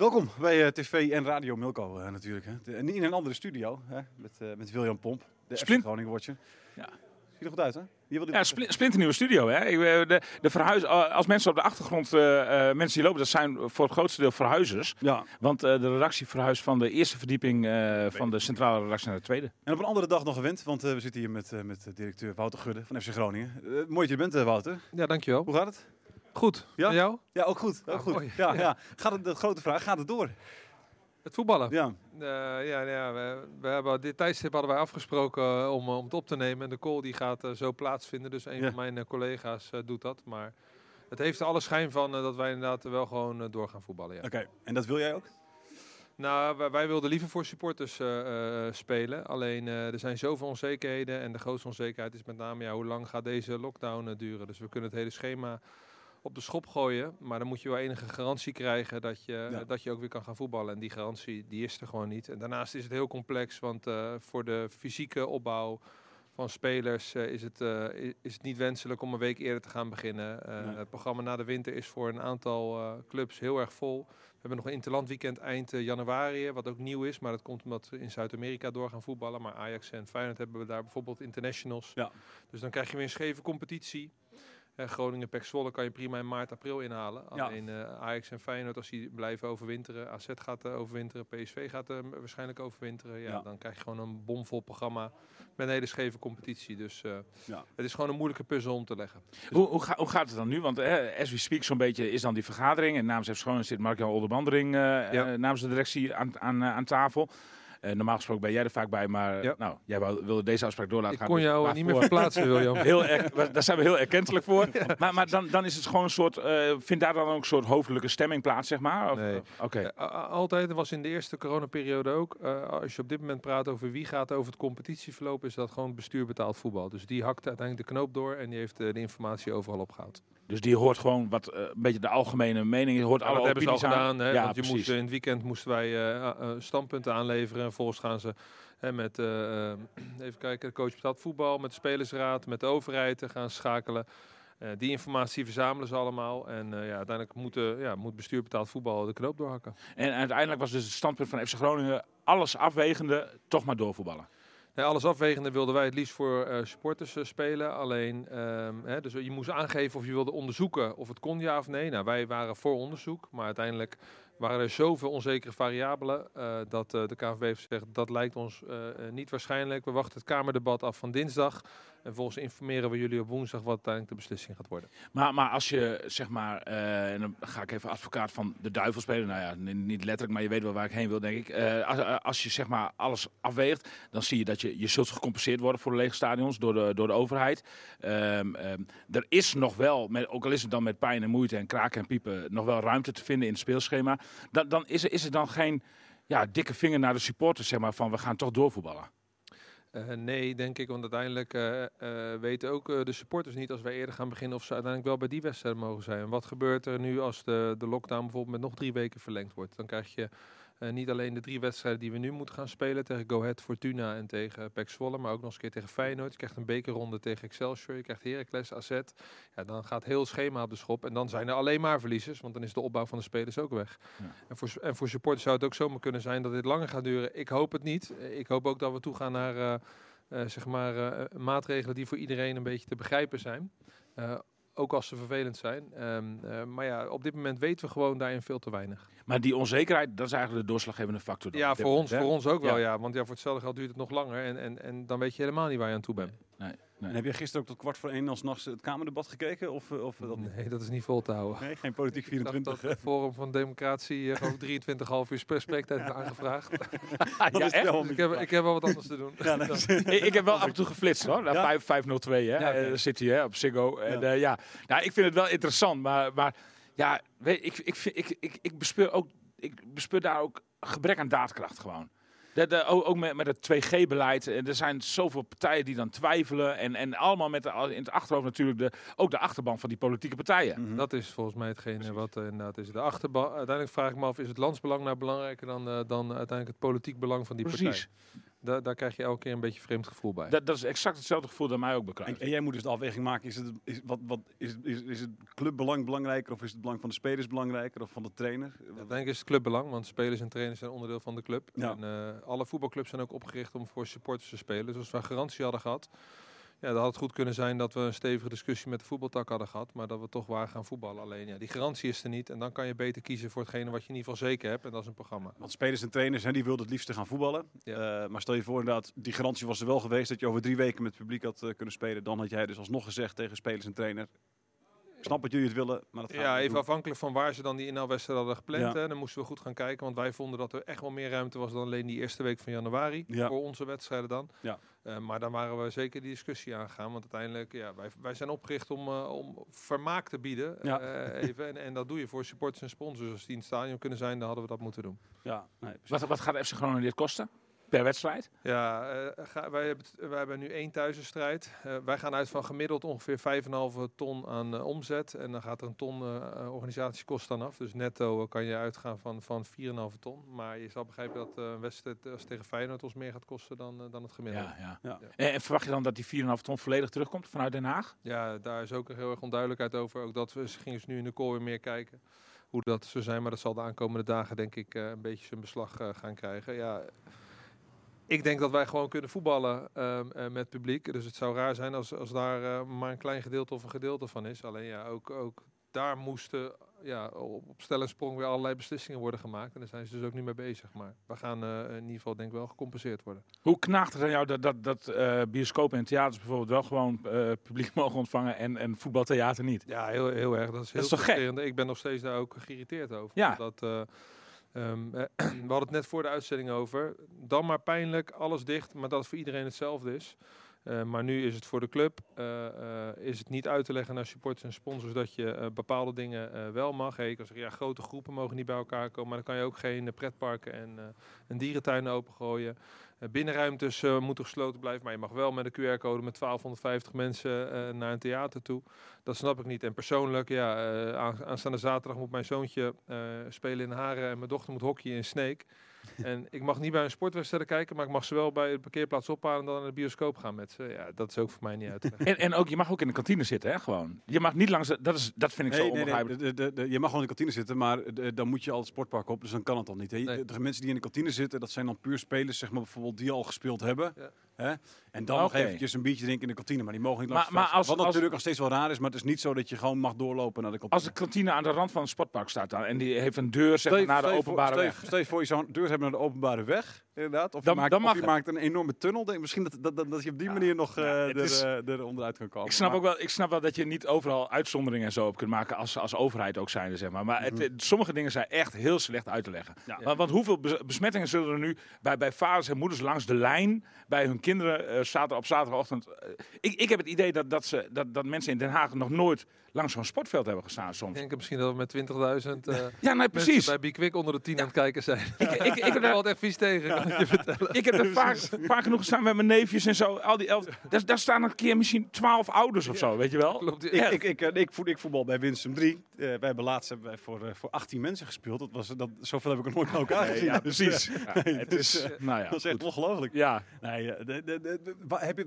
Welkom bij eh, TV en Radio Milko eh, natuurlijk. Hè. De- in een andere studio hè, met, eh, met William Pomp, de FC Splint- Groningen Watcher. Ja. Ziet er goed uit hè? Ja, spli- splinternieuwe studio. Hè? Ik, eh, de, de verhuis, als mensen op de achtergrond, eh, eh, mensen die lopen, dat zijn voor het grootste deel verhuizers. ja. Want eh, de redactie verhuist van de eerste verdieping eh, van de centrale redactie naar de tweede. En op een andere dag nog gewend, want eh, we zitten hier met, eh, met directeur Wouter Gudde van FC Groningen. Mooi dat je er bent Wouter. Ja, dankjewel. Hoe gaat het? Goed. Ja? En jou? Ja, ook goed. Ook Ah, goed. mooi. Ja, ja. Gaat het, de grote vraag, gaat het door? Het voetballen. Ja. Eh, ja, ja we, we hebben dit tijdstip hadden wij afgesproken eh, om, om het op te nemen. En de call die gaat eh, zo plaatsvinden. Dus een Ja. van mijn collega's doet dat. Maar het heeft er alle schijn van dat wij inderdaad wel gewoon door gaan voetballen. Ja. Oké, en dat wil jij ook? Nou, wij, wij wilden liever voor supporters spelen. Alleen er zijn zoveel onzekerheden. En de grootste onzekerheid is met name ja, hoe lang gaat deze lockdown duren. Dus we kunnen het hele schema op de schop gooien. Maar dan moet je wel enige garantie krijgen dat je, Ja. dat je ook weer kan gaan voetballen. En die garantie die is er gewoon niet. En daarnaast is het heel complex. Want eh, voor de fysieke opbouw van spelers eh, is, het, eh, is het niet wenselijk om een week eerder te gaan beginnen. Nee. Het programma na de winter is voor een aantal clubs heel erg vol. We hebben nog een interlandweekend eind januari, wat ook nieuw is. Maar dat komt omdat we in Zuid-Amerika door gaan voetballen. Maar Ajax en Feyenoord hebben we daar bijvoorbeeld internationals. Ja. Dus dan krijg je weer een scheve competitie. Eh, Groningen, Pek Zwolle kan je prima in maart, april inhalen. Ja. Alleen eh, Ajax en Feyenoord, als die blijven overwinteren. AZ gaat eh, overwinteren, PSV gaat eh, waarschijnlijk overwinteren. Ja, Ja. Dan krijg je gewoon een bomvol programma met een hele scheve competitie. Dus Ja. het is gewoon een moeilijke puzzel om te leggen. Hoe, hoe, ga- hoe gaat het dan nu? Want as we speak zo'n beetje is dan die vergadering. En namens FC Groningen zit Mark-Jan Olderbandering Ja. namens de directie aan, aan, aan tafel. Eh, normaal gesproken ben jij er vaak bij, maar Ja. nou, jij wilde deze afspraak doorlaten Ik gaan. kon dus jou niet meer verplaatsen, William. Heel daar zijn we heel erkentelijk voor. Maar, maar dan, dan is het gewoon een soort. eh vindt daar dan ook een soort hoofdelijke stemming plaats, zeg maar? Of, Nee. eh, altijd, dat was in de eerste coronaperiode ook. als je op dit moment praat over wie gaat over het competitieverloop, is dat gewoon bestuur betaald voetbal. Dus die hakt uiteindelijk de knoop door en die heeft de informatie overal opgehaald. Dus die hoort gewoon wat eh, een beetje de algemene mening. Hoort Ja, alle dat hebben ze al gedaan. Hè? Ja, want je moest, precies. in het weekend moesten wij eh, eh, standpunten aanleveren. En volgens gaan ze hè, met, even kijken, de coach betaald voetbal, met de spelersraad, met de overheid te gaan schakelen. Die informatie verzamelen ze allemaal. En ja, uiteindelijk moet, ja, moet bestuur betaald voetbal de knoop doorhakken. En uiteindelijk was dus het standpunt van FC Groningen alles afwegende, toch maar doorvoetballen. Alles afwegende wilden wij het liefst voor eh, supporters eh, spelen. Alleen, ehm, dus je moest aangeven of je wilde onderzoeken of het kon ja of nee. Nou, wij waren voor onderzoek, maar uiteindelijk waren er zoveel onzekere variabelen eh, dat de KNVB heeft gezegd dat lijkt ons niet waarschijnlijk. We wachten het Kamerdebat af van dinsdag en volgens informeren we jullie op woensdag wat uiteindelijk de beslissing gaat worden. Maar, maar als je, zeg maar, eh, en dan ga ik even advocaat van de duivel spelen. Nou ja, niet letterlijk, maar je weet wel waar ik heen wil, denk ik. Eh, als, eh, als je, zeg maar, alles afweegt, dan zie je dat je, je zult gecompenseerd worden voor de lege stadions door de, door de overheid. Ehm, ehm, er is nog wel, met, ook al is het dan met pijn en moeite en kraken en piepen, nog wel ruimte te vinden in het speelschema. Dan, dan is, er, is dan geen ja, dikke vinger naar de supporters, zeg maar, van we gaan toch doorvoetballen. Eh, nee, denk ik, want uiteindelijk eh, eh, weten ook de supporters niet als wij eerder gaan beginnen of ze uiteindelijk wel bij die wedstrijd mogen zijn. En wat gebeurt er nu als de, de lockdown bijvoorbeeld met nog drie weken verlengd wordt? Dan krijg je Eh, niet alleen de drie wedstrijden die we nu moeten gaan spelen tegen Go Ahead, Fortuna en tegen PEC Zwolle, maar ook nog eens een keer tegen Feyenoord. Je krijgt een bekerronde tegen Excelsior, je krijgt Heracles, AZ. Ja, dan gaat heel schema op de schop en dan zijn er alleen maar verliezers, want dan is de opbouw van de spelers ook weg. Ja. En, voor, en voor supporters zou het ook zomaar kunnen zijn dat dit langer gaat duren. Ik hoop het niet. Eh, Ik hoop ook dat we toegaan naar eh, zeg maar, maatregelen die voor iedereen een beetje te begrijpen zijn. Ook als ze vervelend zijn. Ehm, eh, maar ja, op dit moment weten we gewoon daarin veel te weinig. Maar die onzekerheid, dat is eigenlijk de doorslaggevende factor. dan Ja, voor ons, moment, voor ons ook wel, Ja. ja. Want ja, voor hetzelfde geld duurt het nog langer. En, en, en dan weet je helemaal niet waar je aan toe bent. Nee, nee. En heb je gisteren ook tot kwart voor één als nachts het Kamerdebat gekeken? Of, eh, of eh, dat? Nee, dat is niet vol te houden. Nee, geen Politiek Ik dacht 24. dat het Forum van Democratie uh, gewoon 23,5 uur spe- spreektijd heeft aangevraagd. Ja, echt? Dus ik, heb, ik heb wel wat anders te doen. Ja, nee. ik, ik heb wel af en toe geflitst hoor. Naar Ja? 5, 502 hè. Ja, oké. Eh, zit hij hè, op Ziggo. En, Ja. eh, ja. Nou, ik vind het wel interessant. Maar, maar ja, weet, ik, ik, vind- ik, ik, ik, bespeur ook, ik bespeur daar ook gebrek aan daadkracht gewoon. De, de, ook met, met het 2G-beleid. Eh, Er zijn zoveel partijen die dan twijfelen. En, en allemaal met de, in het achterhoofd natuurlijk de, ook de achterban van die politieke partijen. Mhm. Dat is volgens mij hetgene wat eh, inderdaad is. De achterban. Uiteindelijk vraag ik me af, is het landsbelang nou belangrijker dan, eh, dan uiteindelijk het politiek belang van die Precies. partij? Da daar krijg je elke keer een beetje vreemd gevoel bij. Dat, dat is exact hetzelfde gevoel dat mij ook En, bekruist. en jij moet dus de afweging maken, is het, is, wat, wat, is, is, is het clubbelang belangrijker of is het belang van de spelers belangrijker of van de trainer? Uiteindelijk is het clubbelang, want spelers en trainers zijn onderdeel van de club. Ja. En eh, alle voetbalclubs zijn ook opgericht om voor supporters te spelen. Dus als we garantie hadden gehad, ja, dan had het goed kunnen zijn dat we een stevige discussie met de voetbaltak hadden gehad. Maar dat we toch waar gaan voetballen. Alleen ja, die garantie is er niet. En dan kan je beter kiezen voor hetgene wat je in ieder geval zeker hebt. En dat is een programma. Want spelers en trainers, hè, die wilden het liefst gaan voetballen. Ja. Eh, maar stel je voor inderdaad, die garantie was er wel geweest dat je over drie weken met het publiek had eh, kunnen spelen. Dan had jij dus alsnog gezegd tegen spelers en trainer, ik snap dat jullie het willen, maar dat gaat Ja, even doen. afhankelijk van waar ze dan die inhaalwedstrijd hadden gepland. Ja. Hè. Dan moesten we goed gaan kijken. Want wij vonden dat er echt wel meer ruimte was dan alleen die eerste week van januari. Ja. Voor onze wedstrijden dan. Ja. Eh, maar dan waren we zeker die discussie aangegaan. Want uiteindelijk, ja, wij, wij zijn opgericht om, eh, om vermaak te bieden. Ja. eh, even. En, en dat doe je voor supporters en sponsors. Als die in het stadion kunnen zijn, dan hadden we dat moeten doen. Ja, nee. Wat, wat gaat FC Groningen dit kosten? Per wedstrijd? Ja, eh, ga- wij, hebben, wij hebben nu één thuiswedstrijd. Eh, wij gaan uit van gemiddeld ongeveer 5,5 ton aan eh, omzet. En dan gaat er een ton organisatiekosten aan af. Dus netto kan je uitgaan van, van 4,5 ton. Maar je zal begrijpen dat eh, een wedstrijd als tegen Feyenoord ons meer gaat kosten dan, dan het gemiddelde. Ja, ja. Ja. En, en verwacht je dan dat die 4,5 ton volledig terugkomt vanuit Den Haag? Ja, daar is ook heel erg onduidelijkheid over. Ook dat we ze gingen nu in de call weer meer kijken hoe dat zou zijn. Maar dat zal de aankomende dagen denk ik eh, een beetje zijn beslag eh, gaan krijgen. Ja, ik denk dat wij gewoon kunnen voetballen ehm, eh, met publiek. Dus het zou raar zijn als, als daar eh, maar een klein gedeelte of een gedeelte van is. Alleen ja, ook, ook daar moesten ja, op, op stel en sprong weer allerlei beslissingen worden gemaakt. En daar zijn ze dus ook niet mee bezig. Maar we gaan eh, in ieder geval denk ik wel gecompenseerd worden. Hoe knaagt het aan jou dat, dat, dat bioscopen en theaters bijvoorbeeld wel gewoon publiek mogen ontvangen en, en voetbaltheater niet? Ja, heel, heel erg. Dat is heel is toch gek? Ik ben nog steeds daar ook geïrriteerd over. Ja. Dat, eh, ehm, eh, we hadden het net voor de uitzending over. Dan maar pijnlijk, alles dicht, maar dat het voor iedereen hetzelfde is. Eh, maar nu is het voor de club, eh, eh, is het niet uit te leggen naar supporters en sponsors dat je bepaalde dingen wel mag. Hey, ik kan ja, grote groepen mogen niet bij elkaar komen, maar dan kan je ook geen pretparken en, eh en dierentuinen opengooien. Binnenruimtes moeten gesloten blijven, maar je mag wel met een QR-code met 1250 mensen naar een theater toe. Dat snap ik niet. En persoonlijk, ja, aan- aanstaande zaterdag moet mijn zoontje spelen in Haren en mijn dochter moet hockeyen in Sneek. En ik mag niet bij een sportwedstrijd kijken, maar ik mag ze wel bij de parkeerplaats ophalen en dan naar de bioscoop gaan met ze. Ja, dat is ook voor mij niet uit. En, en ook, je mag ook in de kantine zitten, hè, gewoon. Je mag niet langs, de- dat, is, dat vind ik zo Nee, nee, nee, onbegrijpelijk. de- de- de- je mag gewoon in de kantine zitten, maar de- dan moet je al het sportpark op, dus dan kan het al niet. hè. Nee. De, de mensen die in de kantine zitten, dat zijn dan puur spelers, zeg maar bijvoorbeeld, die al gespeeld hebben. Ja. Hè? En dan nog eventjes een biertje drinken in de kantine, maar die mogen niet langs Maar- als- Wat als- natuurlijk nog steeds wel raar is, maar het is niet zo dat je gewoon mag doorlopen naar de kantine. Als de kantine aan de rand van een sportpark staat dan, en die heeft een deur zeg naar de openbare voor, weg. Stel je, voor, je zou een deur hebben naar de openbare weg, inderdaad. Of Dan- je, maakt, dan of mag je het. maakt een enorme tunnel. Denk, misschien dat, dat, dat, dat je op die Ja. manier nog Ja, het er, is- eh, er onderuit kan komen. Ik snap, Maar- ook wel, ik snap wel dat je niet overal uitzonderingen en zo op kunt maken als, als overheid ook zijn, zeg maar. Maar het, Mhm. het- sommige dingen zijn echt heel slecht uit te leggen. Ja. Want, want hoeveel bes- besmettingen zullen er nu bij, bij vaders en moeders langs de lijn bij hun kinderen zaterdag op zaterdagochtend. ik, ik heb het idee dat, dat, ze, dat, dat mensen in Den Haag nog nooit langs zo'n sportveld hebben gestaan Ik soms. denk misschien dat we met 20.000 eh Ja, nee, precies. mensen bij Bikwik onder de 10 aan het kijken zijn. Ik, ik, ik, heb daar echt vies tegen, kan ik je vertellen. ik heb er vaak, vaak genoeg gestaan met mijn neefjes en zo. Al die elf, daar, daar staan een keer misschien twaalf ouders of zo, weet je wel? Klopt, Ik, ja. ik, ik, eh, ik, voet, ik voetbal bij Winsum 3. Eh, wij hebben laatst hebben wij voor, eh, voor 18 mensen gespeeld. Dat was, dat, zoveel heb ik er nooit bij elkaar gezien. ja, Dus, precies. eh, Ja, het dus, is, eh, nou ja, dat is echt ongelooflijk. Ja, Nee, eh, de, de, de- heb, je,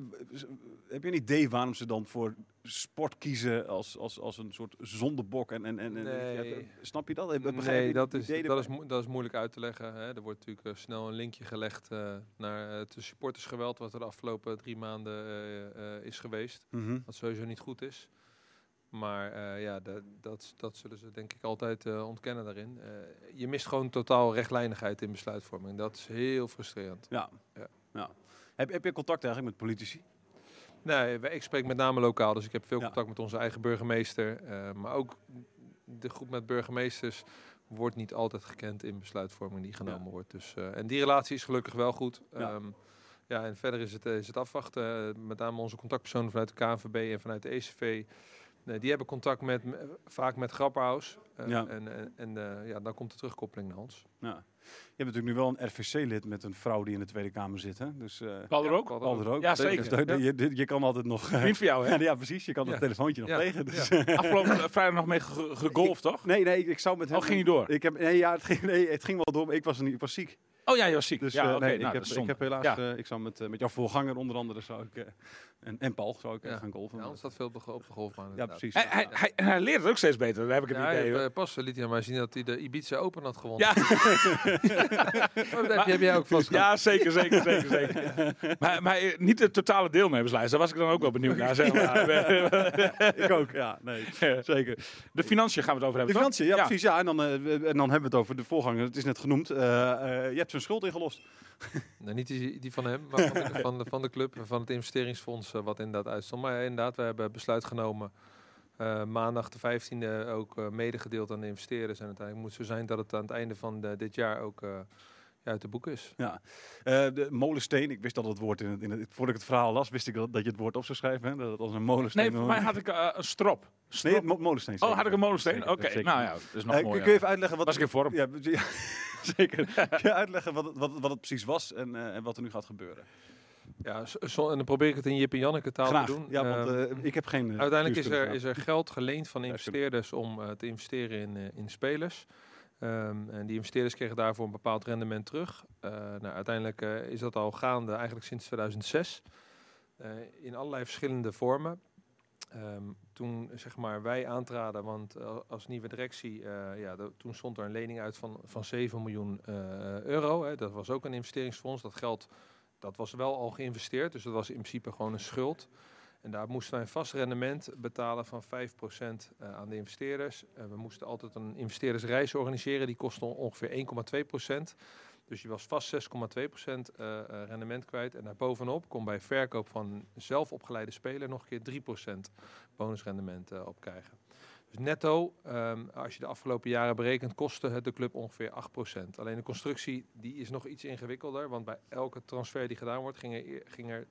heb je een idee waarom ze dan voor sport kiezen als, als, als een soort zondebok? En, en, en, en- Nee. ja, snap je dat? Begrijp Nee, dat is, dat, erbij? is, dat is moeilijk uit te leggen. Hè. Er wordt natuurlijk eh, snel een linkje gelegd eh, naar eh, het supportersgeweld... wat er de afgelopen drie maanden is geweest. Mhm. Wat sowieso niet goed is. Maar ja, dat, dat, dat zullen ze denk ik altijd ontkennen daarin. Je mist gewoon totaal rechtlijnigheid in besluitvorming. Dat is heel frustrerend. Ja. Ja. Ja. Heb, heb je contact eigenlijk met politici? Nee, ik spreek met name lokaal, dus ik heb veel Ja. contact met onze eigen burgemeester. eh, maar ook de groep met burgemeesters wordt niet altijd gekend in besluitvorming die genomen wordt. Dus, eh, en die relatie is gelukkig wel goed. Ja. Ja, ja en verder is het, eh, is het afwachten. Met name onze contactpersonen vanuit de KNVB en vanuit de ECV. Eh, die hebben contact met, vaak met Grapperhaus. Eh, Ja. En, en, en eh, ja, dan komt de terugkoppeling naar ons. Ja. Je hebt natuurlijk nu wel een RVC-lid met een vrouw die in de Tweede Kamer zit. Hè? Dus, eh Paul er ook? Paul Paul er ook. Ja, Dus zeker. dat- je, je, je kan altijd nog... Vriend van jou, hè? ja, precies. Je kan Ja. het telefoontje nog Ja. plegen. Dus, Afgelopen vrijdag nog mee ge- gegolfd, toch? Nee, nee, ik zou met hem... Oh, ging niet door? Ik heb, nee, ja, het ging, nee, het ging wel door, maar ik was, er niet, ik was ziek. Oh ja, je was ziek. Dus ja, oké. nee, nou, ik, heb, ik heb helaas... Ja. eh, ik zou met, eh, met jouw voorganger onder andere zou ik, eh, en, en Paul zou ik Ja. gaan golfen. Ja, anders staat veel op de, op de golfbaan. Ja, precies. Hij, hij, hij, hij leert het ook steeds beter, daar heb ik het Ja, hij idee. heeft, eh, pas liet hij aan mij zien dat hij de Ibiza Open had gewonnen. Ja, Oh, dat heb, heb jij ook vast ja, zeker, zeker, zeker, zeker. Maar, maar niet de totale deelnemerslijst, daar was ik dan ook wel benieuwd naar. Zeg maar. ik ook, ja. Nee, zeker. De financiën gaan we het over De hebben, toch? financiën, ja, precies. Ja, en, dan, eh, en dan hebben we het over de voorganger. Het is net genoemd. Eh, eh, je hebt zijn schuld ingelost. Nee, niet die, die van hem, maar van de, van de, van de club, van het investeringsfonds, eh, wat inderdaad uitstond. Maar inderdaad, we hebben besluit genomen. eh, maandag de 15e ook eh, medegedeeld aan de investeerders. En uiteindelijk moet zo zijn dat het aan het einde van dit jaar ook uit de boek is. Ja. Eh, de molensteen, ik wist dat het woord in het, in het, voordat ik het verhaal las, wist ik dat, dat je het woord op zou schrijven. Hè? Dat het als een molensteen. Nee, voor mij had ik eh, een strop. Nee, Strop. mo- molensteen. oh, zeker. had ik een molensteen? Oké, nou ja, dat is nog Eh, mooi. kun je even uitleggen wat... Was ik in vorm? Ja, ja, zeker. Kun je uitleggen wat, het- wat, wat het precies was en, eh, en wat er nu gaat gebeuren? Ja, zo- en dan probeer ik het in Jip en Janneke taal Graag. te doen. Ja, want eh, ik heb geen... eh, Uiteindelijk is er, is er geld geleend van investeerders om eh, te investeren in, eh, in spelers. Ehm, en die investeerders kregen daarvoor een bepaald rendement terug. Eh, nou, uiteindelijk eh, is dat al gaande eigenlijk sinds 2006. eh, in allerlei verschillende vormen. Ehm, toen zeg maar, wij aantraden, want als nieuwe directie, ja, toen stond er een lening uit van, van 7 miljoen euro. Hè. Dat was ook een investeringsfonds. Dat geld dat was wel al geïnvesteerd, dus dat was in principe gewoon een schuld. En daar moesten wij een vast rendement betalen van 5% eh, aan de investeerders. Eh, we moesten altijd een investeerdersreis organiseren, die kostte ongeveer 1,2%. Dus je was vast 6,2% eh, rendement kwijt. En daarbovenop kon bij verkoop van zelf opgeleide speler nog een keer 3% bonusrendement op krijgen. Dus netto, ehm, als je de afgelopen jaren berekent, kostte het de club ongeveer 8%. Alleen de constructie die is nog iets ingewikkelder, want bij elke transfer die gedaan wordt, ging er, eer- ging er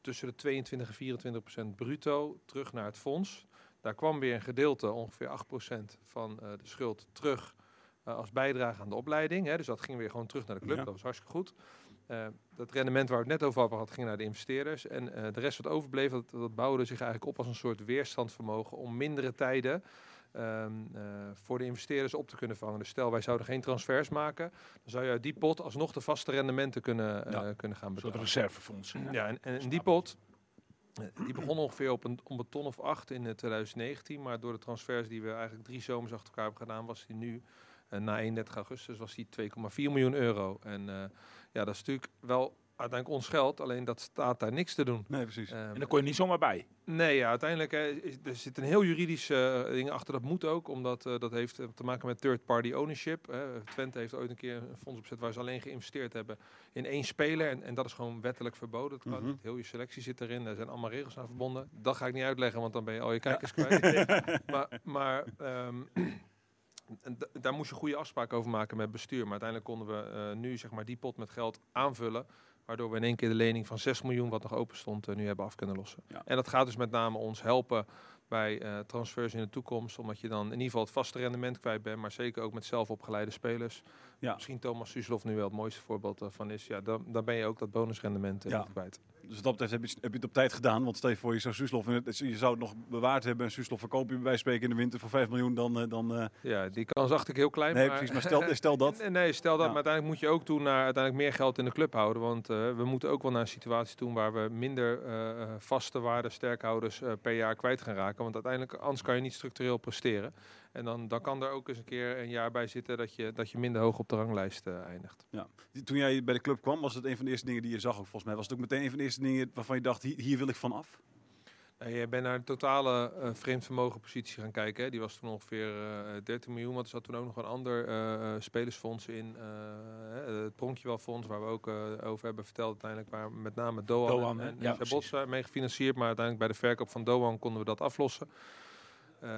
tussen de 22 en 24 procent bruto terug naar het fonds. Daar kwam weer een gedeelte, ongeveer 8 procent van eh, de schuld, terug eh, als bijdrage aan de opleiding. Hè. Dus dat ging weer gewoon terug naar de club, Ja. dat was hartstikke goed. Eh, dat rendement waar we het net over hadden, ging naar de investeerders. En de rest wat overbleef, dat, dat bouwde zich eigenlijk op als een soort weerstandvermogen om mindere tijden ehm, eh, voor de investeerders op te kunnen vangen. Dus stel, wij zouden geen transfers maken, dan zou je uit die pot alsnog de vaste rendementen kunnen, eh, Ja. kunnen gaan Een soort betalen. reservefonds. Ja, en, en die pot, eh, die begon ongeveer op een, op een ton of acht in eh, 2019. Maar door de transfers die we eigenlijk drie zomers achter elkaar hebben gedaan, was die nu, na 31 augustus, was die 2,4 miljoen euro. En eh, ja, dat is natuurlijk wel uiteindelijk ons geld, alleen dat staat daar niks te doen. Nee, precies. Ehm, En daar kon je niet zomaar bij. Nee, ja, uiteindelijk is, er zit een heel juridisch eh, ding achter. Dat moet ook, omdat eh, dat heeft eh, te maken met third-party ownership. hè. Twente heeft ooit een keer een fonds opgezet waar ze alleen geïnvesteerd hebben in één speler. En, en dat is gewoon wettelijk verboden. Mhm. niet. Heel je selectie zit erin. Er zijn allemaal regels aan verbonden. Dat ga ik niet uitleggen, want dan ben je al je kijkers kwijt. maar maar ehm, en daar moest je goede afspraken over maken met bestuur. Maar uiteindelijk konden we nu zeg maar, die pot met geld aanvullen Waardoor we in één keer de lening van 6 miljoen, wat nog open stond, eh, nu hebben af kunnen lossen. Ja. En dat gaat dus met name ons helpen bij eh, transfers in de toekomst. Omdat je dan in ieder geval het vaste rendement kwijt bent. Maar zeker ook met zelfopgeleide spelers. Ja. Misschien Thomas Suslov nu wel het mooiste voorbeeld eh, van is. Ja, dan, dan ben je ook dat bonusrendement eh, Ja. kwijt. Dus wat dat betreft heb je, heb je het op tijd gedaan. Want stel je voor, je zou Suslof, het- je zou het nog bewaard hebben. En Suslof verkoop je bij spreken in de winter voor 5 miljoen. Dan, eh, dan eh, Ja, die kans acht ik heel klein. nee, maar, precies. Maar stel, stel dat. Nee, nee, stel dat. Ja. Maar uiteindelijk moet je ook toe naar uiteindelijk meer geld in de club houden. Want eh, we moeten ook wel naar een situatie toe waar we minder vaste waarde sterkhouders per jaar kwijt gaan raken. Want uiteindelijk, anders kan je niet structureel presteren. En dan, dan kan er ook eens een keer een jaar bij zitten dat je, dat je minder hoog op de ranglijst eh, eindigt. Toen jij bij de club kwam, was het een van de eerste dingen die je zag ook volgens mij. Was het ook meteen een van de eerste dingen waarvan je dacht, hier, hier wil ik van af? Nee, je bent naar de totale eh vreemd vermogen positie gaan kijken. Hè. Die was toen ongeveer eh 13 miljoen. Want er zat toen ook nog een ander eh, eh, spelersfonds in. eh, hè, het Pronkjewel-fonds, waar we ook eh, over hebben verteld uiteindelijk. Waar met name Doan, Doan, en, en Ja, mee gefinancierd. Maar uiteindelijk bij de verkoop van Doan konden we dat aflossen. Eh,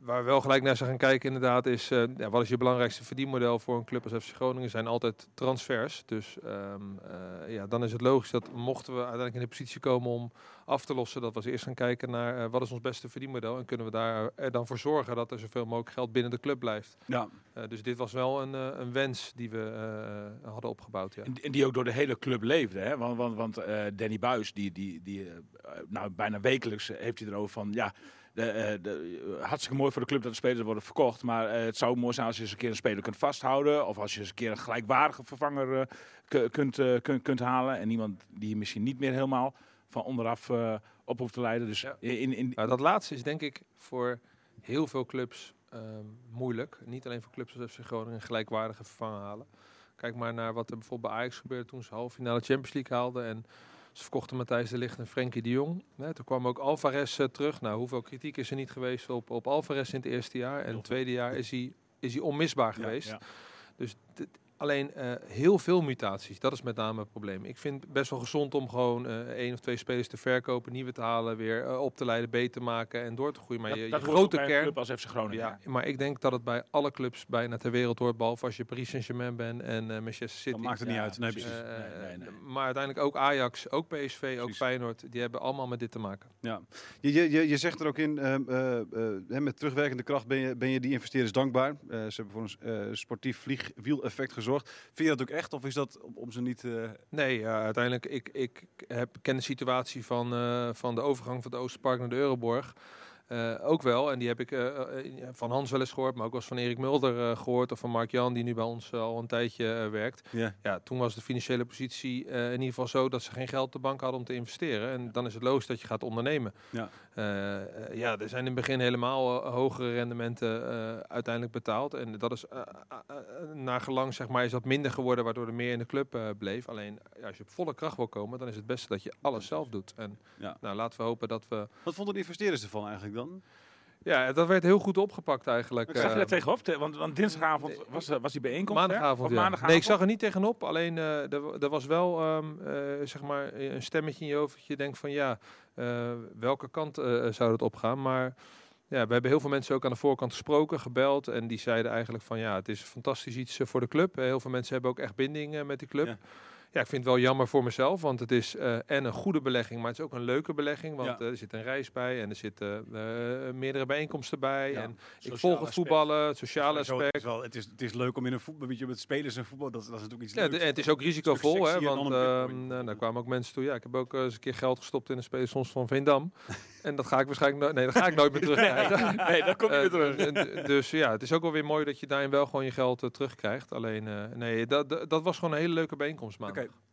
waar we wel gelijk naar zijn gaan kijken inderdaad is... eh, ja, wat is je belangrijkste verdienmodel voor een club als FC Groningen? zijn altijd transfers. Dus ehm, eh, ja, dan is het logisch dat mochten we uiteindelijk in de positie komen om af te lossen... dat we eerst gaan kijken naar wat is ons beste verdienmodel... en kunnen we daar er dan voor zorgen dat er zoveel mogelijk geld binnen de club blijft. Ja, dus dit was wel een, een wens die we hadden opgebouwd, ja. En die- ook door de hele club leefde. Hè? Want, want, want Danny Buis, die, die, die, nou, bijna wekelijks heeft hij erover van... Ja, de, eh, de, eh, hartstikke mooi voor de club dat de spelers worden verkocht. Maar eh, het zou mooi zijn als je eens een keer een speler kunt vasthouden. Of als je eens een keer een gelijkwaardige vervanger ku- kunt, kunt, kunt halen. En iemand die je misschien niet meer helemaal van onderaf op hoeft te leiden. Dus Ja. in, in, Nou, dat laatste is denk ik voor heel veel clubs ehm, moeilijk. Niet alleen voor clubs als FC Groningen een gelijkwaardige vervanger halen. Kijk maar naar wat er bijvoorbeeld bij Ajax gebeurde toen ze halve finale Champions League haalden. En ze verkochten Matthijs de Ligt en Frenkie de Jong. Hè, toen kwam ook Alvarez eh, terug. Nou, hoeveel kritiek is er niet geweest op, op Alvarez in het eerste jaar? En het tweede jaar is hij, is hij onmisbaar geweest. ja. Dus alleen eh, heel veel mutaties, dat is met name het probleem. Ik vind het best wel gezond om gewoon eh één of twee spelers te verkopen, nieuwe te halen, weer eh, op te leiden, beter te maken en door te groeien. Maar dat, je, dat grote bij een kern. club als FC Groningen. Ja, maar ik denk dat het bij alle clubs bijna ter wereld hoort, behalve als je Paris Saint-Germain bent en eh, Manchester City. dan maakt het niet Ja, uit. Nee, precies. Nee, nee, nee. Maar uiteindelijk ook Ajax, ook PSV, ook. Feyenoord, die hebben allemaal met dit te maken. Ja. Je, je, je, je zegt er ook in, ehm, eh, eh, hè, met terugwerkende kracht ben je, ben je die investeerders dankbaar. Eh, ze hebben voor een eh, sportief vliegwiel-effect gezorgd. Vind je dat ook echt of is dat om, ze niet... eh, Nee, ja, uiteindelijk, ik, ik heb, ken de situatie van, eh, van de overgang van de Oosterpark naar de Euroborg. eh, ook wel, en die heb ik van Hans wel eens gehoord, maar ook wel eens van Erik Mulder eh, gehoord. Of van Mark Jan, die nu bij ons al een tijdje werkt. ja. Ja, toen was de financiële positie in ieder geval zo dat ze geen geld op de bank hadden om te investeren. En dan is het logisch dat je gaat ondernemen. Ja. Eh, eh, ja, er zijn in het begin helemaal eh, hogere rendementen eh, uiteindelijk betaald. En dat is, naar gelang zeg maar, is dat minder geworden, waardoor er meer in de club eh, bleef. Alleen, ja, als je op volle kracht wil komen, dan is het beste dat je alles zelf doet. En Ja. nou, laten we hopen dat we... Wat vonden de investeerders ervan eigenlijk dan? Ja, dat werd heel goed opgepakt eigenlijk. Ik zag je daar tegenop? Te- Want, want dinsdagavond was, was die bijeenkomst. hè? Maandagavond, Of ja. maandagavond? Nee, ik zag er niet tegenop. Alleen eh, er, wa- er was wel ehm, eh, zeg maar een stemmetje in je hoofd dat je denkt van ja, welke kant eh, zou het opgaan? Maar ja, we hebben heel veel mensen ook aan de voorkant gesproken, gebeld. En die zeiden eigenlijk van ja, het is fantastisch iets eh, voor de club. Eh, heel veel mensen hebben ook echt binding eh, met die club. Ja. ik vind het wel jammer voor mezelf, want het is eh, en een goede belegging, maar het is ook een leuke belegging. Want Ja. eh, er zit een reis bij en er zitten eh, meerdere bijeenkomsten bij. Ja. En ik volg het aspect. voetballen, het sociale Zo, het, aspect. is wel, het, is, het is leuk om in een voetbal, weet je, met spelers en voetbal, dat, dat is natuurlijk iets Ja, leuks. en het is ook risicovol, hè, want nou, daar kwamen ook mensen toe. Ja, ik heb ook eens een keer geld gestopt in een speler soms van Veendam. en dat ga ik waarschijnlijk nooit, nee, dat ga ik nooit meer terugkrijgen. Nee, dat komt niet meer terug. dus ja, het is ook wel weer mooi dat je daarin wel gewoon je geld terugkrijgt. Alleen, nee, dat, dat dat was gewoon een hele leuke bijeenkomst, man.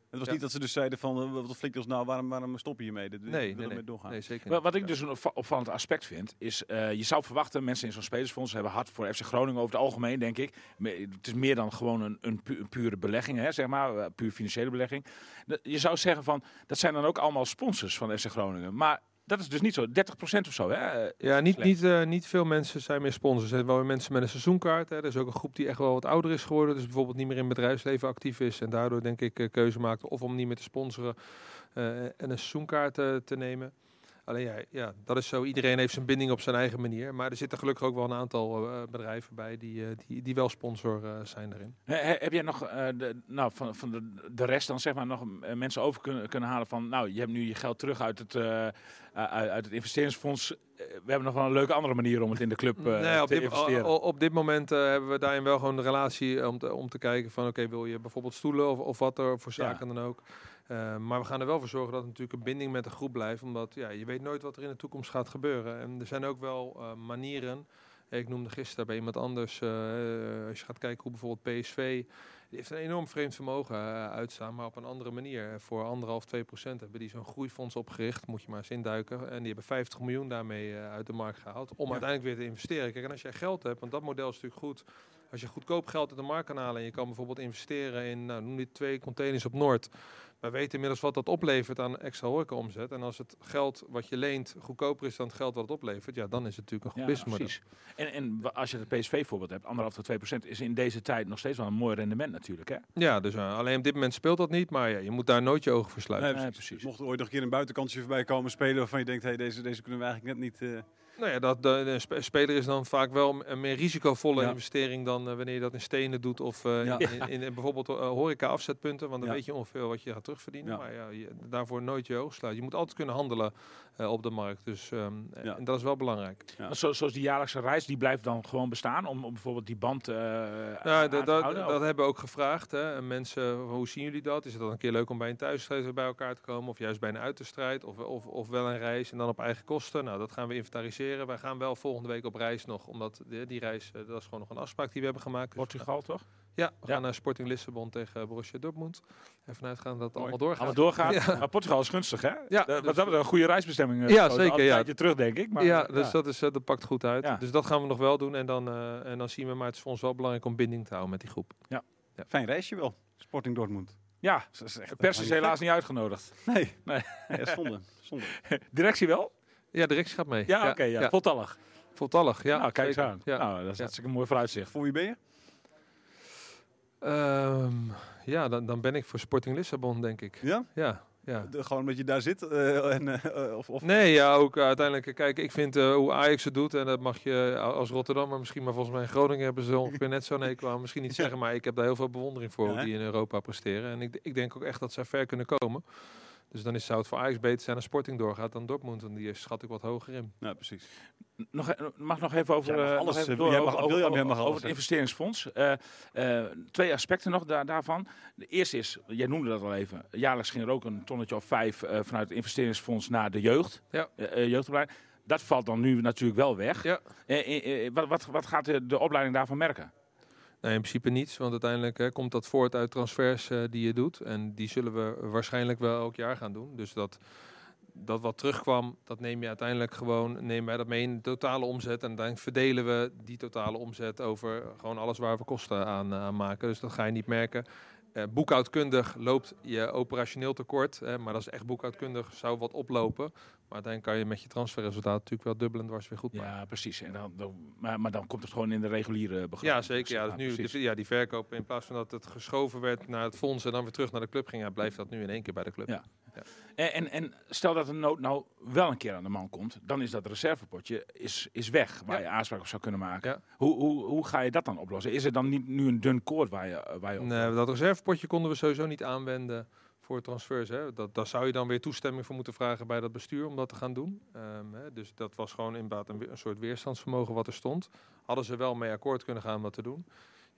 Het was Ja. niet dat ze dus zeiden van, uh, wat flikt ons nou, waarom, waarom stop je hiermee? Dit- Nee, we nee, willen nee, mee doorgaan. nee, zeker Wat, niet. wat ik dus een opva- opvallend aspect vind, is eh, je zou verwachten, mensen in zo'n spelersfonds hebben hard voor FC Groningen over het algemeen, denk ik. Het is meer dan gewoon een, een, pu- een pure belegging, hè, zeg maar, eh, puur financiële belegging. Je zou zeggen van, dat zijn dan ook allemaal sponsors van FC Groningen. Maar dat is dus niet zo, 30% of zo, hè? eh, Ja, niet, niet, eh, niet veel mensen zijn meer sponsors. Er zijn wel weer mensen met een seizoenkaart. Hè. Er is ook een groep die echt wel wat ouder is geworden. Dus bijvoorbeeld niet meer in het bedrijfsleven actief is. En daardoor denk ik eh, keuze maakt of om niet meer te sponsoren en een seizoenkaart te nemen. Alleen ja, ja, dat is zo. Iedereen heeft zijn binding op zijn eigen manier. Maar er zitten gelukkig ook wel een aantal eh, bedrijven bij die, eh, die, die wel sponsor eh, zijn daarin. He- he- heb jij nog de, nou, van, van de, de rest dan zeg maar nog mensen over kunnen, kunnen halen van nou je hebt nu je geld terug uit het, uit, het investeringsfonds. We hebben nog wel een leuke andere manier om het in de club Nee, op, te dit, investeren. o- op dit moment hebben we daarin wel gewoon de relatie om te, om te kijken van oké, wil je bijvoorbeeld stoelen of, of wat er voor Ja. zaken dan ook. Eh, maar we gaan er wel voor zorgen dat er natuurlijk een binding met de groep blijft. Omdat ja, je weet nooit wat er in de toekomst gaat gebeuren. En er zijn ook wel eh, manieren. Ik noemde gisteren bij iemand anders. eh, als je gaat kijken hoe bijvoorbeeld PSV. Die heeft een enorm vreemd vermogen uitstaan, maar op een andere manier. Voor anderhalf, 2 procent hebben die zo'n groeifonds opgericht. Moet je maar eens induiken. En die hebben 50 miljoen daarmee uit de markt gehaald. Om uiteindelijk weer te investeren. Kijk, en als jij geld hebt, want dat model is natuurlijk goed. Als je goedkoop geld uit de markt kan halen en je kan bijvoorbeeld investeren in, nou, noem die twee containers op Noord. Wij weten inmiddels wat dat oplevert aan extra horecaomzet. En als het geld wat je leent goedkoper is dan het geld wat het oplevert, ja, dan is het natuurlijk een goed Ja, businessmodel. precies. En, en als je het PSV-voorbeeld hebt, anderhalf tot 2 procent, is in deze tijd nog steeds wel een mooi rendement natuurlijk. Hè? Ja, dus uh, alleen op dit moment speelt dat niet, maar ja, je moet daar nooit je ogen voor sluiten. Nee, Nee, precies. precies. Mocht er ooit nog een keer een buitenkantje voorbij komen spelen waarvan je denkt, hey, deze, deze kunnen we eigenlijk net niet... eh, Nou ja, dat, de, de spe- speler is dan vaak wel een meer risicovolle Ja. investering dan eh, wanneer je dat in stenen doet of eh, Ja. in, in, in bijvoorbeeld eh, horeca afzetpunten, want dan Ja. weet je ongeveer wat je gaat terugverdienen. Ja. Maar ja, je, daarvoor nooit je oog sluiten. Je moet altijd kunnen handelen eh, op de markt, dus ehm, Ja. en dat is wel belangrijk. Zo, zoals die jaarlijkse reis, die blijft dan gewoon bestaan om, om bijvoorbeeld die band eh Nou, aan dat, te dat, houden? dat Of- hebben we ook gevraagd. Hè. En Mensen, hoe zien jullie dat? Is het dan een keer leuk om bij een thuisstrijd bij elkaar te komen? Of juist bij een uiterstrijd? Of, of, of wel een reis en dan op eigen kosten? Nou, dat gaan we inventariseren. Wij gaan wel volgende week op reis nog. Omdat die, die reis, eh, dat is gewoon nog een afspraak die we hebben gemaakt. Dus, Portugal toch? ja, we Ja. gaan naar Sporting Lissabon tegen Borussia Dortmund. Even uitgaan dat het Mooi. allemaal doorgaat. Allemaal doorgaan. Ja. Maar Portugal is gunstig, hè? Ja, Dat, dus- dat is een goede reisbestemming. eh, Ja, zeker, ja. tijdje terug, denk ik. Maar, ja, eh, dus Dat, is, dat pakt goed uit. Ja. Dus dat gaan we nog wel doen. En dan, eh, en dan zien we, maar het is voor ons wel belangrijk om binding te houden met die groep. Fijn reisje wel, Sporting Dortmund. ja, Dat pers is helaas niet uitgenodigd. Nee, Nee. nee zonde. zonde. Directie wel? Ja, de directie gaat mee. Ja, oké. ja. Voltallig. Voltallig, ja. nou, kijk eens aan. Ja. Nou, dat is Ja. hartstikke een mooi vooruitzicht. Voor wie ben je? Ehm, ja, dan, dan ben ik voor Sporting Lissabon, denk ik. Ja? Ja, ja. De- gewoon omdat je daar zit? eh, en, eh, of, of Nee, ja, ook eh, uiteindelijk. Kijk, ik vind eh, hoe Ajax het doet, en dat mag je eh, als Rotterdammer misschien, maar volgens mij in Groningen hebben ze ongeveer net zo'n hekel aan. Misschien niet zeggen, maar ik heb daar heel veel bewondering voor, Ja, die in Europa presteren. En ik, ik denk ook echt dat zij ver kunnen komen. Dus dan is, zou het voor Ajax beter zijn als Sporting doorgaat dan Dortmund. En die schat ik wat hoger in. Ja, precies. Nog, e- mag nog even over, Ja, eh, alles, nog even door jij over, alles, het investeringsfonds. Eh, eh, twee aspecten nog daar, daarvan. De eerste is, jij noemde dat al even, jaarlijks ging er ook een tonnetje of vijf eh, vanuit het investeringsfonds naar de jeugd. Ja. Jeugdopleiding. Dat valt dan nu natuurlijk wel weg. Ja. Wat, wat, wat gaat de, de opleiding daarvan merken? Nee, in principe niets, want uiteindelijk hè, komt dat voort uit transfers eh, die je doet. En die zullen we waarschijnlijk wel elk jaar gaan doen. Dus dat, dat wat terugkwam, dat neem je uiteindelijk gewoon, nemen wij dat mee in de totale omzet. En dan verdelen we die totale omzet over gewoon alles waar we kosten aan, aan maken. Dus dat ga je niet merken. Eh, boekhoudkundig loopt je operationeel tekort, maar dat is echt boekhoudkundig, zou wat oplopen. Maar uiteindelijk kan je met je transferresultaat natuurlijk wel dubbel en dwars weer goed maken. Ja, precies. En dan, dan, maar, maar dan komt het gewoon in de reguliere begroting. Ja, zeker. Ja, dus nu, precies. ja, die verkoop, in plaats van dat het geschoven werd naar het fonds en dan weer terug naar de club ging, ja, blijft dat nu in één keer bij de club. Ja. En, en, en stel dat een nood nou wel een keer aan de man komt, dan is dat reservepotje is, is weg waar Ja. je aanspraak op zou kunnen maken. Ja. Hoe, hoe, hoe ga je dat dan oplossen? Is er dan niet nu een dun koord waar je, waar je op Nee, dat reservepotje konden we sowieso niet aanwenden voor transfers. Hè. Dat, daar zou je dan weer toestemming voor moeten vragen bij dat bestuur om dat te gaan doen. Ehm, hè. Dus dat was gewoon inderdaad een, een soort weerstandsvermogen wat er stond. Hadden ze wel mee akkoord kunnen gaan om dat te doen.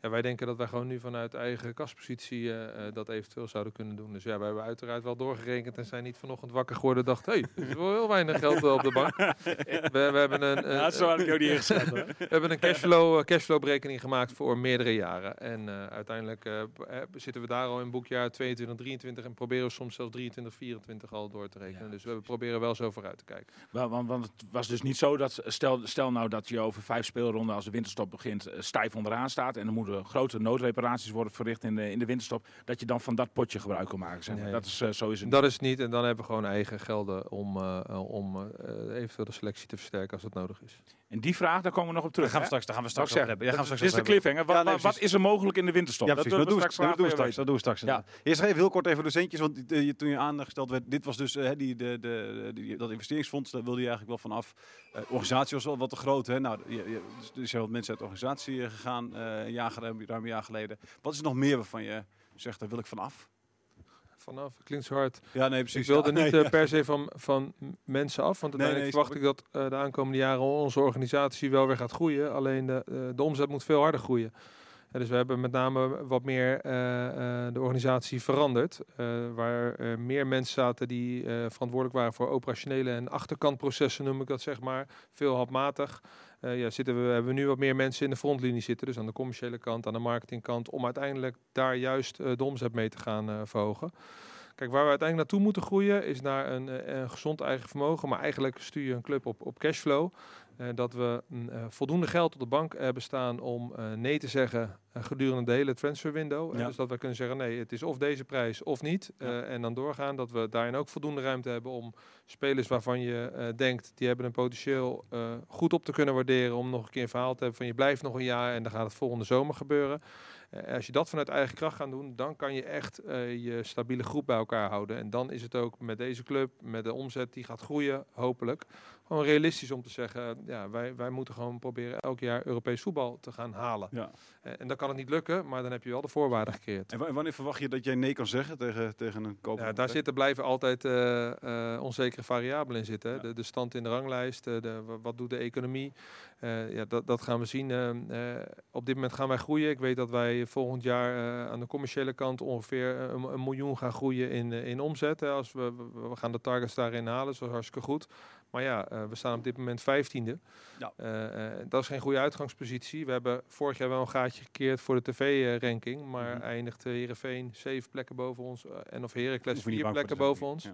Ja, wij denken dat wij gewoon nu vanuit eigen kaspositie eh, eh, dat eventueel zouden kunnen doen. Dus ja, wij hebben uiteraard wel doorgerekend en zijn niet vanochtend wakker geworden en dachten, hé, hey, er is wel heel weinig geld eh, op de bank. we, we hebben een, een, zo had ik jou niet ingeschat. we hebben een cashflow, cashflow berekening gemaakt voor meerdere jaren. En eh, uiteindelijk zitten we daar al in boekjaar 22, 23 en proberen we soms zelfs 23, 24 al door te rekenen. Ja. Dus we proberen wel zo vooruit te kijken. Want, want, want het was dus niet zo dat, stel, stel nou dat je over vijf speelronden als de winterstop begint stijf onderaan staat en er moet de grote noodreparaties worden verricht in de, in de winterstop, dat je dan van dat potje gebruik kan maken. Zeg maar. Nee. Dat is, eh, zo is het. Dat is niet. En dan hebben we gewoon eigen gelden om, eh, om eh, eventueel de selectie te versterken als dat nodig is. En die vraag, daar komen we nog op terug. Daar gaan we straks, daar gaan we straks hebben. Ja, gaan we Dit straks is de cliffhanger. Wat, Ja, nee, wat- is er mogelijk in de winterstop? Ja, dat precies. Dat willen doen we straks. Dat doen we straks. Dat doen we straks. Ja. Eerst even heel kort even de centjes, want toen je aangesteld werd, dit was dus eh, die, de, de, die, dat investeringsfonds, daar wilde je eigenlijk wel vanaf. De organisatie was wel wat te groot. Hè? Nou, je, je, er zijn wat mensen uit de organisatie eh, gegaan, een jaar, ruim een jaar geleden. Wat is er nog meer waarvan je zegt, daar wil ik vanaf? Vanaf, klinkt zo hard. Ja, nee, precies. Ik wilde Ja, niet nee, eh, per se van, van mensen af. Want uiteindelijk verwacht ik dat eh, de aankomende jaren onze organisatie wel weer gaat groeien. Alleen de, eh, de omzet moet veel harder groeien. Dus we hebben met name wat meer de organisatie veranderd. eh, waar meer mensen zaten die verantwoordelijk waren voor operationele en achterkantprocessen, noem ik dat zeg maar. Veel handmatig. Eh, ja, zitten we, hebben we nu wat meer mensen in de frontlinie zitten. Dus aan de commerciële kant, aan de marketingkant. Om uiteindelijk daar juist eh, de omzet mee te gaan eh, verhogen. Kijk, waar we uiteindelijk naartoe moeten groeien is naar een, een gezond eigen vermogen. Maar eigenlijk stuur je een club op, op cashflow. Eh, dat we eh, voldoende geld op de bank hebben staan om eh, nee te zeggen gedurende de hele transfer window. Eh, Ja. dus dat we kunnen zeggen, nee, het is of deze prijs of niet. Ja. En dan doorgaan. Dat we daarin ook voldoende ruimte hebben om spelers waarvan je denkt, die hebben een potentieel goed op te kunnen waarderen. Om nog een keer een verhaal te hebben van je blijft nog een jaar en dan gaat het volgende zomer gebeuren. Eh, als je dat vanuit eigen kracht gaat doen, dan kan je echt eh, je stabiele groep bij elkaar houden. En dan is het ook met deze club, met de omzet die gaat groeien, hopelijk, gewoon realistisch om te zeggen, ja, wij, wij moeten gewoon proberen elk jaar Europees voetbal te gaan halen. Ja. Eh, en dan kan het niet lukken, maar dan heb je wel de voorwaarden gecreëerd. En wa- wanneer verwacht je dat jij nee kan zeggen tegen, tegen een koper? Ja, daar zitten blijven altijd onzekere variabelen in zitten. Ja. De, de stand in de ranglijst, de, wa- wat doet de economie. Eh, ja, dat, dat gaan we zien. Eh, eh, op dit moment gaan wij groeien. Ik weet dat wij volgend jaar eh, aan de commerciële kant ongeveer een, een miljoen gaan groeien in, in omzet. Hè. Als we, we, gaan de targets daarin halen, dat is hartstikke goed. Maar ja, we staan op dit moment vijftiende. Ja. Dat is geen goede uitgangspositie. We hebben vorig jaar wel een gaatje gekeerd voor de tv-ranking. Maar Mhm. eindigde Heerenveen zeven plekken boven ons. en of Heracles vier plekken boven ons. ja.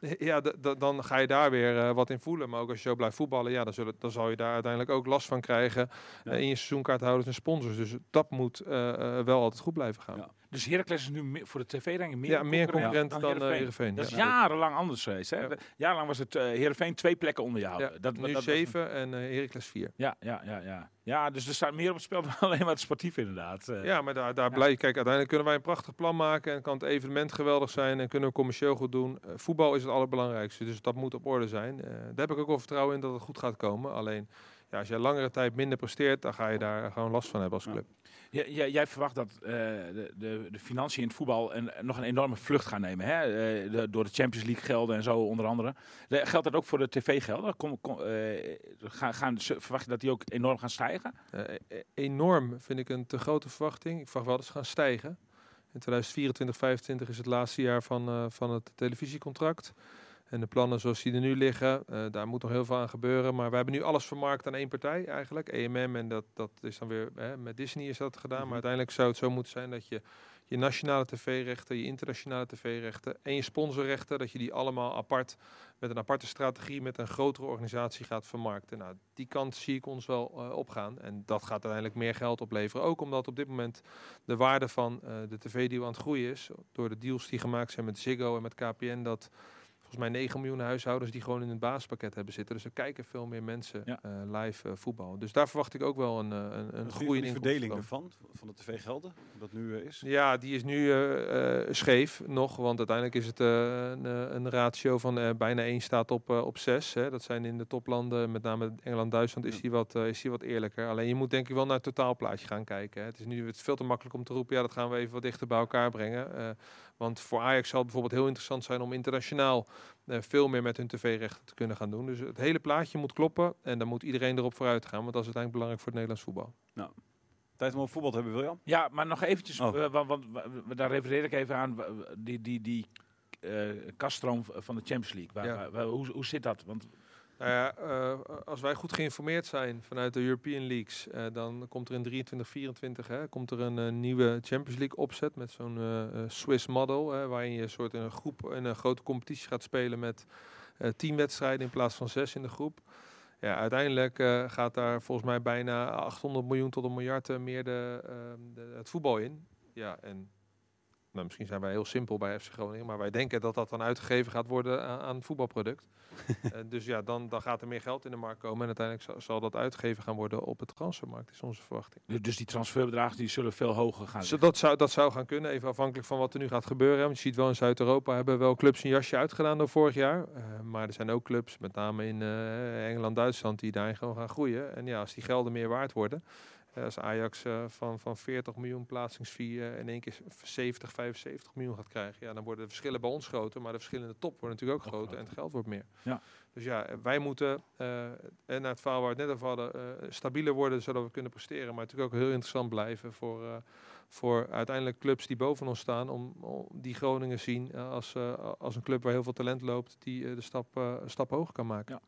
Ja, dan ga je daar weer eh, wat in voelen. Maar ook als je zo blijft voetballen, ja, dan, zullen, dan zal je daar uiteindelijk ook last van krijgen. Ja. eh, in je seizoenkaarthouders en sponsors. Dus dat moet eh, wel altijd goed blijven gaan. Ja. Dus Heracles is nu meer- voor de tv-ranking meer, meer concurrent dan dan eh, Heerenveen. Dat is Ja. jarenlang anders geweest. Hè? Jarenlang was het eh Heerenveen twee plekken onder jou. Ja, dat, nu dat- zeven en eh Heracles vier. Ja, ja, ja, ja. ja, dus er staat meer op het spel dan alleen maar het sportief inderdaad. Ja, maar daar, daar Ja. blijf Kijk, uiteindelijk kunnen wij een prachtig plan maken. En kan het evenement geweldig zijn. En kunnen we commercieel goed doen. Voetbal is het allerbelangrijkste. Dus dat moet op orde zijn. Daar heb ik ook wel vertrouwen in dat het goed gaat komen. Alleen, ja, als je langere tijd minder presteert, dan ga je daar gewoon last van hebben als club. Jij verwacht dat eh, de, de, de financiën in het voetbal een, nog een enorme vlucht gaan nemen. Hè? Eh, door de Champions League gelden en zo onder andere. De- geldt dat ook voor de tv-gelden? Eh, gaan, gaan, verwacht je dat die ook enorm gaan stijgen? Eh, enorm vind ik een te grote verwachting. Ik verwacht wel dat ze gaan stijgen. In 2024, 2025 is het laatste jaar van, eh, van het televisiecontract. En de plannen zoals die er nu liggen, eh, daar moet nog heel veel aan gebeuren. Maar we hebben nu alles vermarkt aan één partij eigenlijk, EMM. En dat, dat is dan weer, hè, met Disney is dat gedaan. Mhm. Maar uiteindelijk zou het zo moeten zijn dat je je nationale tv-rechten, je internationale tv-rechten en je sponsorrechten, dat je die allemaal apart, met een aparte strategie, met een grotere organisatie gaat vermarkten. Nou, die kant zie ik ons wel eh, opgaan. En dat gaat uiteindelijk meer geld opleveren. Ook omdat op dit moment de waarde van eh, de tv-deal aan het groeien is. Door de deals die gemaakt zijn met Ziggo en met KPN. Dat volgens mij 9 miljoen huishoudens die gewoon in het basispakket hebben zitten. Dus er kijken veel meer mensen Ja. eh, live eh, voetbal. Dus daar verwacht ik ook wel een, eh, een, een groei in die verdeling ervan, van de tv-gelden, dat nu is? Ja, die is nu eh, eh, scheef nog, want uiteindelijk is het eh, een, een ratio van eh, bijna 1 staat op, op 6. Hè. Dat zijn in de toplanden, met name Engeland, Duitsland, is Ja. die, wat, is die wat eerlijker. Alleen je moet denk ik wel naar het totaalplaatje gaan kijken. Hè. Het is nu het is veel te makkelijk om te roepen, ja dat gaan we even wat dichter bij elkaar brengen. Want voor Ajax zal het bijvoorbeeld heel interessant zijn om internationaal eh, veel meer met hun tv-rechten te kunnen gaan doen. Dus het hele plaatje moet kloppen en dan moet iedereen erop vooruit gaan, want dat is uiteindelijk belangrijk voor het Nederlands voetbal. Tijd om over voetbal te hebben, William? Ja, maar nog eventjes, Oh. eh, want, daar refereer ik even aan, die, die, die eh kaststroom van de Champions League. Waar, Ja. waar- waar- hoe, hoe zit dat? Want Nou ja, eh, als wij goed geïnformeerd zijn vanuit de European Leagues, eh, dan komt er in 23, 24 hè, komt er een eh, nieuwe Champions League opzet met zo'n Swiss model, waarin je een soort in een groep in een grote competitie gaat spelen met tien wedstrijden in plaats van zes in de groep. Ja, uiteindelijk gaat daar volgens mij bijna 800 miljoen tot een miljard meer de, ehm, de, het voetbal in. Ja, en nou, misschien zijn wij heel simpel bij FC Groningen, maar wij denken dat dat dan uitgegeven gaat worden aan, aan het voetbalproduct. Eh, dus ja, dan, dan gaat er meer geld in de markt komen en uiteindelijk zal, zal dat uitgegeven gaan worden op de transfermarkt, is onze verwachting. Dus- Dus die transferbedragen die zullen veel hoger gaan. Zo, dat, zou, dat zou gaan kunnen, even afhankelijk van wat er nu gaat gebeuren. Want je ziet wel in Zuid-Europa hebben wel clubs een jasje uitgedaan door vorig jaar. Eh, maar er zijn ook clubs, met name in eh, Engeland, Duitsland, die daarin gewoon gaan groeien. En ja, als die gelden meer waard worden, eh, als Ajax eh, van, van 40 miljoen plaatsingsfee eh, in één keer 70, 75 miljoen gaat krijgen, ja, dan worden de verschillen bij ons groter. Maar de verschillen in de top worden natuurlijk ook groter en het geld wordt meer. Ja. Dus ja, wij moeten, eh, en naar het verhaal waar we het net over hadden, eh, stabieler worden zodat we kunnen presteren. Maar natuurlijk ook heel interessant blijven voor, eh, voor uiteindelijk clubs die boven ons staan. Om, om die Groningen zien eh, als, eh, als een club waar heel veel talent loopt, die eh, de stap, eh, een stap hoger kan maken. Ja.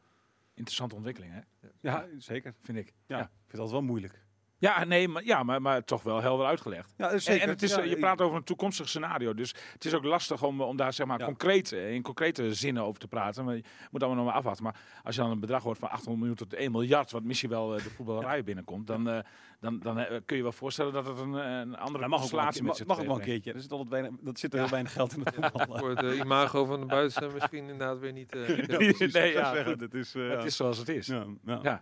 Interessante ontwikkeling, hè? Ja, zeker. vind ik. Ja, Ja. ik vind dat wel moeilijk. Ja, nee, maar, ja, maar, maar toch wel helder uitgelegd. Ja, En- zeker. En het is, Ja, je praat over een toekomstig scenario. Dus het is ook lastig om, om daar zeg maar, Ja. concreet, eh, in concrete zinnen over te praten. Maar je moet allemaal nog maar afwachten. Maar als je dan een bedrag hoort van 800 miljoen tot 1 miljard, wat misschien wel eh, de voetballerij binnenkomt, dan, eh, dan, dan eh, kun je wel voorstellen dat het een, eh, een andere Dat mag ook wel een constellatie mag, zich mag ook wel een keertje. Er zit altijd weinig, dat zit er heel weinig geld in het voetbal. Voor het eh, imago van de buiten misschien inderdaad weer niet. eh, precies. nee, ja, het is, eh, Het ja. is zoals het is. Ja, ja. Ja. Eh,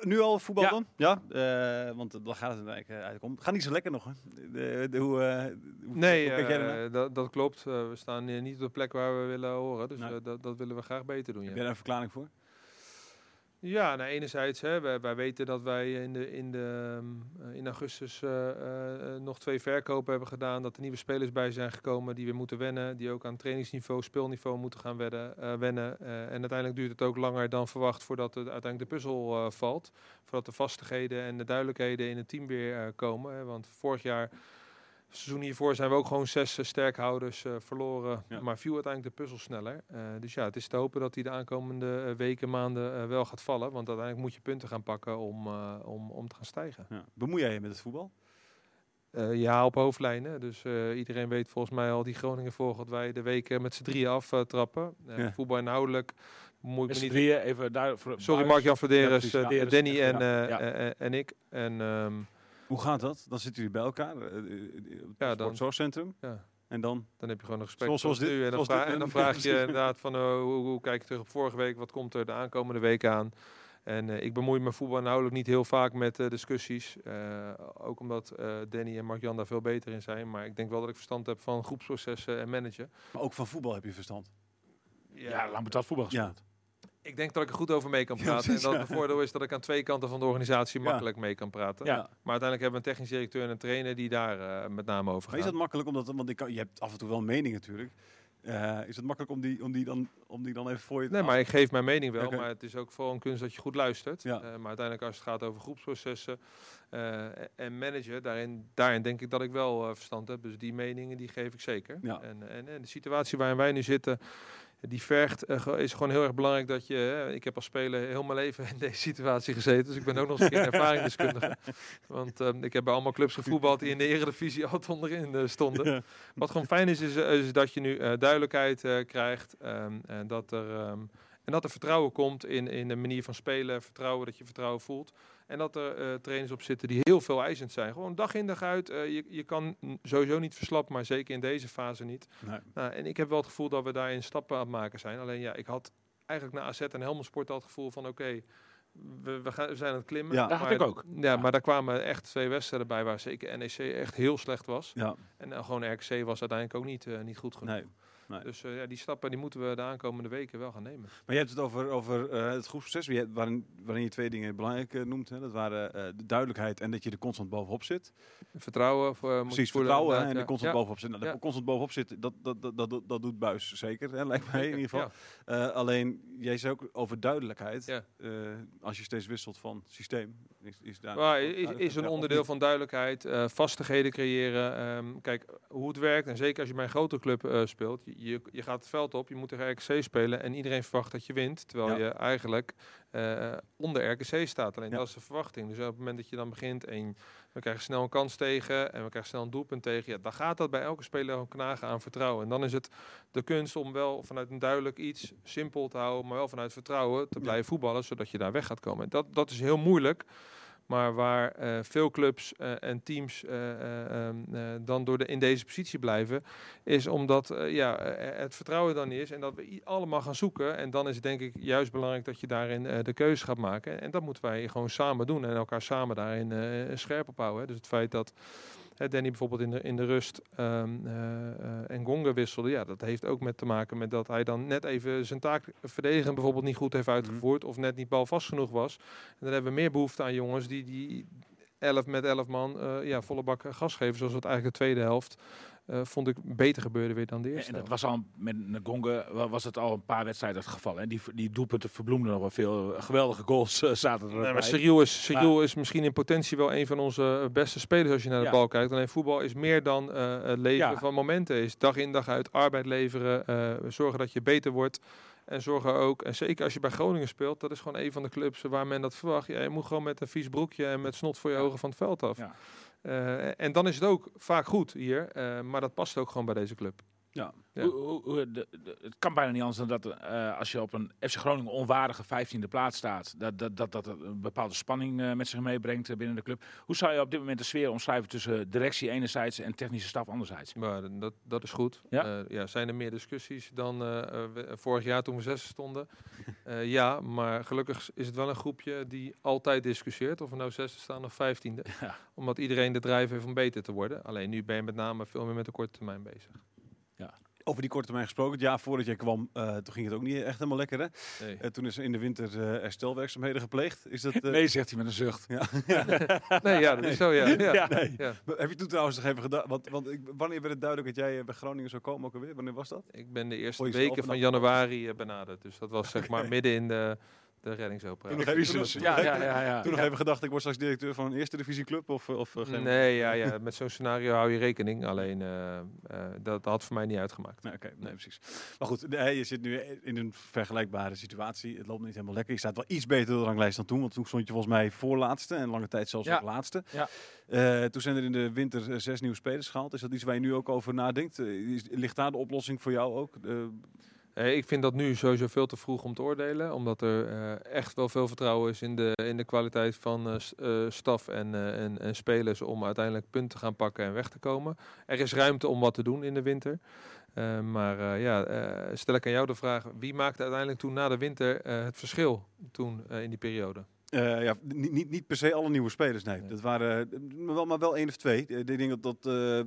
nu al voetbal Ja. dan? Ja, eh, want dan gaat het eigenlijk uh, uitkomen. Het gaat niet zo lekker nog, hè? De, de, hoe, eh, hoe, Nee, hoe eh, dat, dat klopt. Eh, we staan eh, niet op de plek waar we willen horen. Dus eh, dat, dat willen we graag beter doen. Heb Ja, jij daar een verklaring voor? Ja nou, enerzijds, hè, wij, weten dat wij in, de, in, de, ehm, eh, in augustus eh, eh, nog twee verkopen hebben gedaan. Dat er nieuwe spelers bij zijn gekomen die weer moeten wennen. Die ook aan trainingsniveau, speelniveau moeten gaan wennen. En uiteindelijk duurt het ook langer dan verwacht voordat het uiteindelijk de puzzel valt. Voordat de vastigheden en de duidelijkheden in het team weer komen. Hè. Want vorig jaar seizoen hiervoor zijn we ook gewoon zes eh, sterkhouders eh, verloren. Ja. Maar viel uiteindelijk de puzzel sneller. Eh, dus ja, het is te hopen dat hij de aankomende weken, maanden wel gaat vallen. Want uiteindelijk moet je punten gaan pakken om, eh, om, om te gaan stijgen. Ja. Bemoei jij je met het voetbal? Eh, ja, op hoofdlijnen. Dus eh, iedereen weet volgens mij al die Groningen volgt dat wij de weken met z'n drieën aftrappen. Uh, Ja. Voetbal inhoudelijk moet ik me niet... drieën, even daar voor Sorry. Mark-Jan Verderes, Ja, precies. Verderes, Danny en, ja, ja. en ik. En ehm, Hoe gaat dat? Dan zitten jullie bij elkaar eh, eh, op het Ja, dan- sportzorgcentrum. ja. En dan? Dan heb je gewoon een gesprek Zoals- dit- nu. En dan, zoals vra- dit en dan nu. vraag je Ja, inderdaad van eh, hoe, hoe kijk je terug op vorige week? Wat komt er de aankomende week aan? En eh, ik bemoei me voetbal nauwelijks niet heel vaak met eh, discussies. Eh, ook omdat eh, Danny en Mark-Jan daar veel beter in zijn. Maar ik denk wel dat ik verstand heb van groepsprocessen en managen. Maar ook van voetbal heb je verstand. Ja, lang betaald voetbal Ja. Ik denk dat ik er goed over mee kan Ja, praten. precies, en dat ja. het voordeel is dat ik aan twee kanten van de organisatie Ja. makkelijk mee kan praten. Ja. Maar uiteindelijk hebben we een technisch directeur en een trainer die daar eh, met name over Maar is gaan. dat makkelijk omdat, want ik je hebt af en toe wel een mening natuurlijk. Eh, is het makkelijk om die, om die, dan, om die dan even voor je te Nee, maar ik geef mijn mening wel. Maar het is ook vooral een kunst dat je goed luistert. Ja. Eh, maar uiteindelijk als het gaat over groepsprocessen eh, en managen, daarin, daarin denk ik dat ik wel eh, verstand heb. Dus die meningen die geef ik zeker. Ja. En, en, en de situatie waarin wij nu zitten, die vergt, eh, is gewoon heel erg belangrijk dat je... eh, ik heb als speler heel mijn leven in deze situatie gezeten. Dus ik ben ook nog eens een ervaringsdeskundige. Want eh, ik heb bij allemaal clubs gevoetbald die in de eredivisie altijd onderin eh, stonden. Wat gewoon fijn is, is, is dat je nu eh, duidelijkheid eh, krijgt. ehm, en, dat er, ehm, en dat er vertrouwen komt in, in de manier van spelen. Vertrouwen, dat je vertrouwen voelt. En dat er eh, trainers op zitten die heel veel eisend zijn. Gewoon dag in dag uit. eh, je, je kan sowieso niet verslappen, maar zeker in deze fase niet. Nee. Nou, en ik heb wel het gevoel dat we daarin stappen aan het maken zijn. Alleen ja, ik had eigenlijk na AZ en Helmond Sport al het gevoel van... oké, we, we, gaan, we zijn aan het klimmen. Ja. Dat had maar- ik ook. Ja, maar daar kwamen echt twee wedstrijden bij waar zeker NEC echt heel slecht was. Ja, En uh, gewoon RKC was uiteindelijk ook niet, uh, niet goed genoeg. nee. Nee. Dus uh, ja, die stappen die moeten we de aankomende weken wel gaan nemen. Maar je hebt het over, over uh, het groepsproces, waarin, waarin je twee dingen belangrijk uh, noemt. Hè. Dat waren de duidelijkheid en dat je er constant bovenop zit. Vertrouwen. Voor, Precies, vertrouwen en ja. er constant ja. bovenop zitten. Nou, Ja. constant bovenop zitten, dat, dat, dat, dat, dat doet Buis zeker, hè, lijkt mij in ieder geval. Alleen, jij zei ook over duidelijkheid. Als je steeds wisselt van systeem, Is, is, daar Maar is, is een onderdeel van duidelijkheid, eh, vastigheden creëren. Ehm, kijk, hoe het werkt, en zeker als je bij een grote club eh, speelt, je, je, je gaat het veld op, je moet tegen RKC spelen en iedereen verwacht dat je wint, terwijl Ja. je eigenlijk eh, onder RKC staat. Alleen Ja. dat is de verwachting. Dus op het moment dat je dan begint en we krijgen snel een kans tegen en we krijgen snel een doelpunt tegen, ja, dan gaat dat bij elke speler gewoon knagen aan vertrouwen. En dan is het de kunst om wel vanuit een duidelijk iets simpel te houden, maar wel vanuit vertrouwen te blijven voetballen, zodat je daar weg gaat komen. En dat, dat is heel moeilijk. Maar waar eh, veel clubs eh, en teams eh, eh, ehm, eh, dan door de, in deze positie blijven, is omdat ja, het vertrouwen dan niet is en dat we allemaal gaan zoeken. En dan is het denk ik juist belangrijk dat je daarin de keuze gaat maken. En dat moeten wij gewoon samen doen en elkaar samen daarin scherp op houden. Dus het feit dat hè, Danny bijvoorbeeld in de, in de rust ehm eh, eh, en Gonga wisselde, ja, dat heeft ook met te maken met dat hij dan net even zijn taak verdedigen bijvoorbeeld niet goed heeft uitgevoerd of net niet balvast genoeg was. En dan hebben we meer behoefte aan jongens die die 11 met 11 man eh, ja, volle bak gas geven, zoals het eigenlijk de tweede helft eh, vond ik beter gebeurde weer dan de eerste. En dat was al met Ngonge wa- was het al een paar wedstrijden het geval. Hè? Die, die doelpunten verbloemden nog wel veel. Geweldige goals eh, zaten er Nee, maar. Cyril is, Cyril is misschien in potentie wel een van onze eh, beste spelers als je naar de Ja. bal kijkt. Alleen voetbal is meer dan het leven Ja. van momenten. Is dag in dag uit arbeid leveren, zorgen dat je beter wordt. En zorgen ook, en zeker als je bij Groningen speelt, dat is gewoon een van de clubs waar men dat verwacht. Ja, je moet gewoon met een vies broekje en met snot voor je ogen van het veld af. Ja. Eh, en dan is het ook vaak goed hier, eh, maar dat past ook gewoon bij deze club. Ja. De- de- het kan bijna niet anders dan dat eh, als je op een FC Groningen onwaardige 15e plaats staat, dat dat, dat, dat een bepaalde spanning eh, met zich meebrengt eh, binnen de club. Hoe zou je op dit moment de sfeer omschrijven tussen directie enerzijds en technische staf anderzijds? Maar dat, dat is goed. Ja? Ja? ja, zijn er meer discussies dan we- vorig jaar toen we zes stonden? Eh, ja, maar gelukkig is het wel een groepje die altijd discussieert. Of we nou zesde staan of vijftiende. Ja. Omdat iedereen de drijf heeft om beter te worden. Alleen nu ben je met name veel meer met de korte termijn bezig. Over die korte termijn gesproken. Het jaar voordat jij kwam, eh, toen ging het ook niet echt helemaal lekker. Hè? Nee. Eh, toen is er in de winter eh, herstelwerkzaamheden gepleegd. Is dat, eh, Nee, zegt hij met een zucht. nee, ja, dat is zo, ja. ja. Ja. Nee. Ja. Heb je toen trouwens nog even gedaan? Want, want ik, wanneer werd het duidelijk dat jij bij Groningen zou komen ook alweer? Wanneer was dat? Ik ben de eerste weken van januari benaderd. Dus dat was zeg maar midden in de, de reddingsoperatie. Ja, ja, ja. ja. Toen nog even gedacht, ik word straks directeur van een eerste divisieclub? Of, of, eh, geen- Nee, ja, ja, met zo'n scenario hou je rekening. Alleen eh, eh, dat, dat had voor mij niet uitgemaakt. Nee, oké, nee, precies. Maar goed, nee, je zit nu in een vergelijkbare situatie. Het loopt niet helemaal lekker. Je staat wel iets beter op de ranglijst dan toen. Want toen stond je volgens mij voorlaatste en lange tijd zelfs Ja. ook laatste. Ja. Eh, toen zijn er in de winter eh, zes nieuwe spelers gehaald. Is dat iets waar je nu ook over nadenkt? Eh, is- ligt daar de oplossing voor jou ook? Eh, ik vind dat nu sowieso veel te vroeg om te oordelen. Omdat er eh, echt wel veel vertrouwen is in de, in de kwaliteit van eh, staf en, en, en spelers om uiteindelijk punten te gaan pakken en weg te komen. Er is ruimte om wat te doen in de winter. Maar ja, stel ik aan jou de vraag, wie maakte uiteindelijk toen na de winter het verschil toen in die periode? Eh, ja, niet, niet, niet per se alle nieuwe spelers, nee. Nee. Dat waren eh, maar wel, maar wel één of twee. Eh, Ik denk dat dat... eh, eh,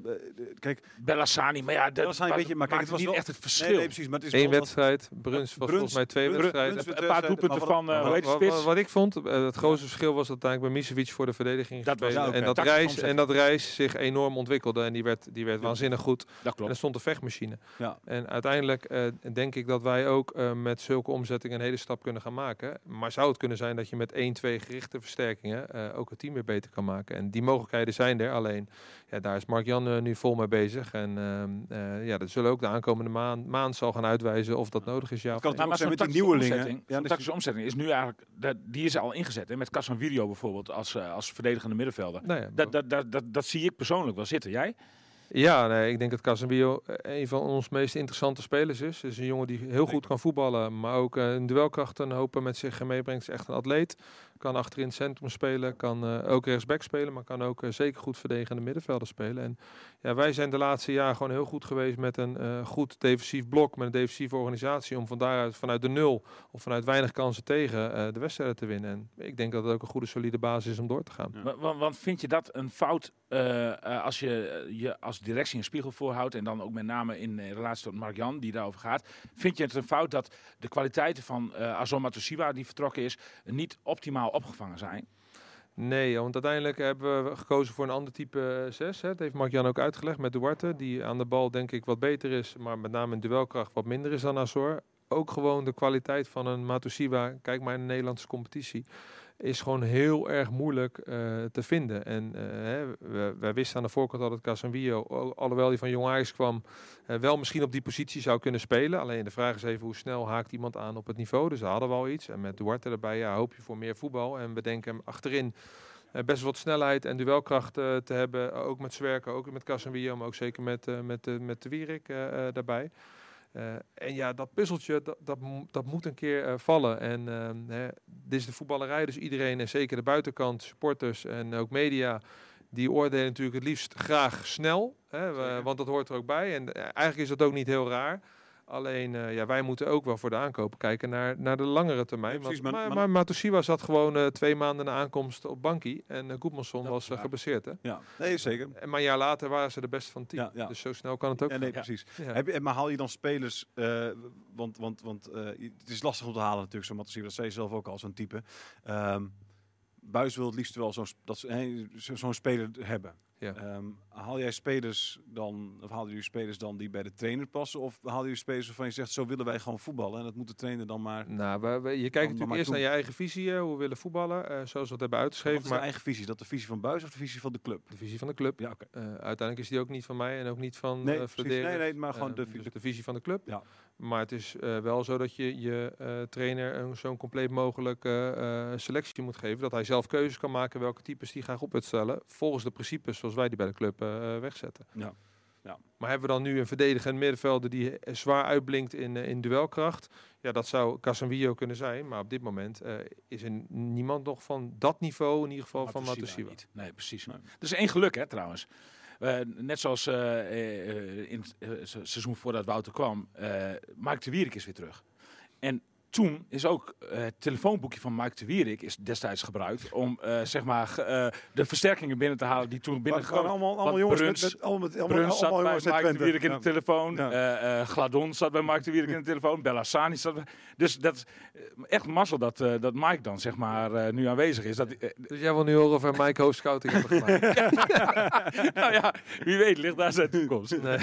kijk, Bellassani, maar ja, dat Bellassani een beetje, maar kijk, het was niet wel- echt het verschil. nee, precies. Maar het is Eén wedstrijd, Bruns was Bruns- volgens mij twee Bruns- wedstrijden. Bruns- een paar doelpunten van, eh, maar hoe heet Wat, wat- spits? wat ik vond, eh, het grootste verschil was dat uiteindelijk bij Misevic voor de verdediging Dat was- en, dat reis, en dat reis zich enorm ontwikkelde. En die werd, die werd waanzinnig goed. Dat En klopt. er stond een vechtmachine. Ja. En uiteindelijk eh, denk ik dat wij ook eh, met zulke omzettingen een hele stap kunnen gaan maken. Maar zou het kunnen zijn dat je met één, twee gerichte versterkingen eh, ook het team weer beter kan maken. En die mogelijkheden zijn er. Alleen ja, daar is Mark-Jan eh, nu vol mee bezig. En ehm, eh, ja, dat zullen ook de aankomende maand, maand zal gaan uitwijzen of dat nodig is. Ja, kan het Nou, maar zijn met die nieuwelingen. omzetting, Ja, zo'n dus- tactische omzetting is nu eigenlijk, dat, die is al ingezet. Hè, met Casemiro bijvoorbeeld als, als verdedigende middenvelder. Nou ja, Dat, dat, dat, dat, dat zie ik persoonlijk wel zitten. Jij? Ja, nee, ik denk dat Casemiro een van ons meest interessante spelers is. is een jongen die heel goed kan voetballen, maar ook een duelkracht en hopen met zich meebrengt. Is echt een atleet. Kan achter in het centrum spelen, kan eh, ook rechtsback spelen, maar kan ook eh, zeker goed verdedigende middenvelder spelen. En ja, wij zijn de laatste jaren gewoon heel goed geweest met een eh, goed defensief blok, met een defensieve organisatie, om van daaruit vanuit de nul of vanuit weinig kansen tegen de wedstrijden te winnen. En ik denk dat het ook een goede solide basis is om door te gaan. Ja. Wa- wa- Want, vind je dat een fout als je je als directie een spiegel voorhoudt en dan ook met name in relatie tot Mark-Jan die daarover gaat. Vind je het een fout dat de kwaliteiten van eh Azoma die vertrokken is niet optimaal opgevangen zijn? Nee, want uiteindelijk hebben we gekozen voor een ander type eh, zes. Hè. Dat heeft Mark-Jan ook uitgelegd met Duarte. Die aan de bal denk ik wat beter is, maar met name in duelkracht wat minder is dan Azor. Ook gewoon de kwaliteit van een Matusiwa. Kijk maar in de Nederlandse competitie. Is gewoon heel erg moeilijk eh, te vinden. En eh, wij wisten aan de voorkant dat het Casemiro, al- alhoewel hij van Jong Ajax kwam, eh, wel misschien op die positie zou kunnen spelen. Alleen de vraag is even hoe snel haakt iemand aan op het niveau. Dus daar hadden we al iets. En met Duarte erbij ja, hoop je voor meer voetbal. En we denken hem achterin best wat snelheid en duelkracht te hebben. Ook met Zwerken, ook met Casemiro, maar ook zeker met, met, met de Wierik daarbij. En ja, dat puzzeltje, dat, dat, dat moet een keer vallen. En dit is de voetballerij, dus iedereen, en zeker de buitenkant, supporters en ook media, die oordelen natuurlijk het liefst graag snel. Hè, we, want dat hoort er ook bij. En eh, eigenlijk is dat ook niet heel raar. Alleen, uh, ja, wij moeten ook wel voor de aankopen kijken naar, naar de langere termijn. Ja, precies, maar, maar, zat gewoon uh, twee maanden na aankomst op bankie. En uh, Goedmanson was uh, gebaseerd, hè? Ja, nee, zeker. En maar een jaar later waren ze de beste van team. Ja. Dus zo snel kan het ook. Ja, nee, precies. Heb je, maar haal je dan spelers... want want, want het is lastig om te halen natuurlijk, zo'n Matosiwa. Dat zei je zelf ook al, zo'n type. Um, Buis wil het liefst wel zo'n zo zo speler hebben. Ja. Um, haal jij spelers dan, of halen jullie spelers dan die bij de trainer passen? Of halen jullie spelers waarvan je zegt, zo willen wij gewoon voetballen en dat moet de trainer dan maar... Nou, we, we, je kijkt natuurlijk eerst naar je eigen visie, hoe we willen voetballen, uh, zoals we het hebben uitgeschreven. Maar eigen visie? Is dat de visie van Buis of de visie van de club? De visie van de club. Ja, okay. uh, uiteindelijk is die ook niet van mij en ook niet van nee, uh, nee, nee, maar gewoon de, dus de visie van de club. Ja. Maar het is uh, wel zo dat je je uh, trainer zo'n compleet mogelijke uh, selectie moet geven. Dat hij zelf keuzes kan maken welke types die graag op wil stellen. Volgens de principes zoals wij die bij de club wegzetten. Ja. Ja. Maar hebben we dan nu een verdedigend middenvelder die zwaar uitblinkt in, in duelkracht? Ja, dat zou Casemiro kunnen zijn. Maar op dit moment is er niemand nog van dat niveau, in ieder geval van Matusiwa. Nee, precies. Nee. Dat is één geluk, hè, trouwens. Uh, net zoals uh, in het seizoen voordat Wouter kwam, Mike de Wierik is weer terug. En toen is ook uh, het telefoonboekje van Mike de Wierik is destijds gebruikt om uh, zeg maar uh, de versterkingen binnen te halen die toen binnen gewoon allemaal, allemaal jongens Bruns, met, met, allemaal, allemaal, Bruns zat allemaal bij Mike de Wierik in de telefoon, ja. Gladon zat bij Mike de Wierik in de telefoon, Bellassani zat bij, dus dat is echt mazzel dat, dat Mike dan zeg maar nu aanwezig is. Dat, dus jij wil nu horen of we Mike hoofdscouting hebben gemaakt? nou ja, wie weet ligt daar zijn toekomst. Nee,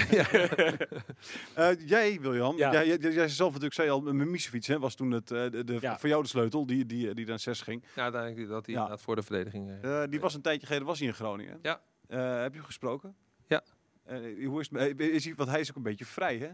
jij William, ja. jij, jij, jij zelf natuurlijk zei al, Mimicevic hè, was toen het, uh, de, de ja. voor jou de sleutel, die, die, die naar 6 ging. Ja, uiteindelijk dat hij ja. voor de verdediging. Uh, die was een tijdje geleden was hij in Groningen. Ja. Uh, heb je gesproken? Ja. hoe is, het, is hij, want hij is ook een beetje vrij, hè?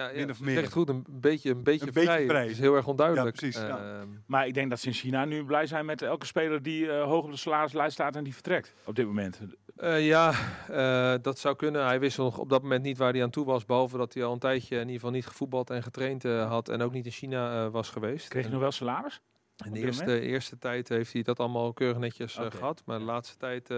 Ja, ja of meer. Zegt goed, een beetje, een beetje, een vrij. beetje vrij. Het is heel erg onduidelijk. Ja, precies, ja. maar ik denk dat ze in China nu blij zijn met elke speler die uh, hoog op de salarislijst staat en die vertrekt op dit moment. Uh, ja, uh, dat zou kunnen. Hij wist nog op dat moment niet waar hij aan toe was. Behalve dat hij al een tijdje in ieder geval niet gevoetbald en getraind uh, had. En ook niet in China was geweest. Kreeg hij nog wel salaris? In de eerste, eerste tijd heeft hij dat allemaal keurig netjes okay. gehad. Maar de laatste tijd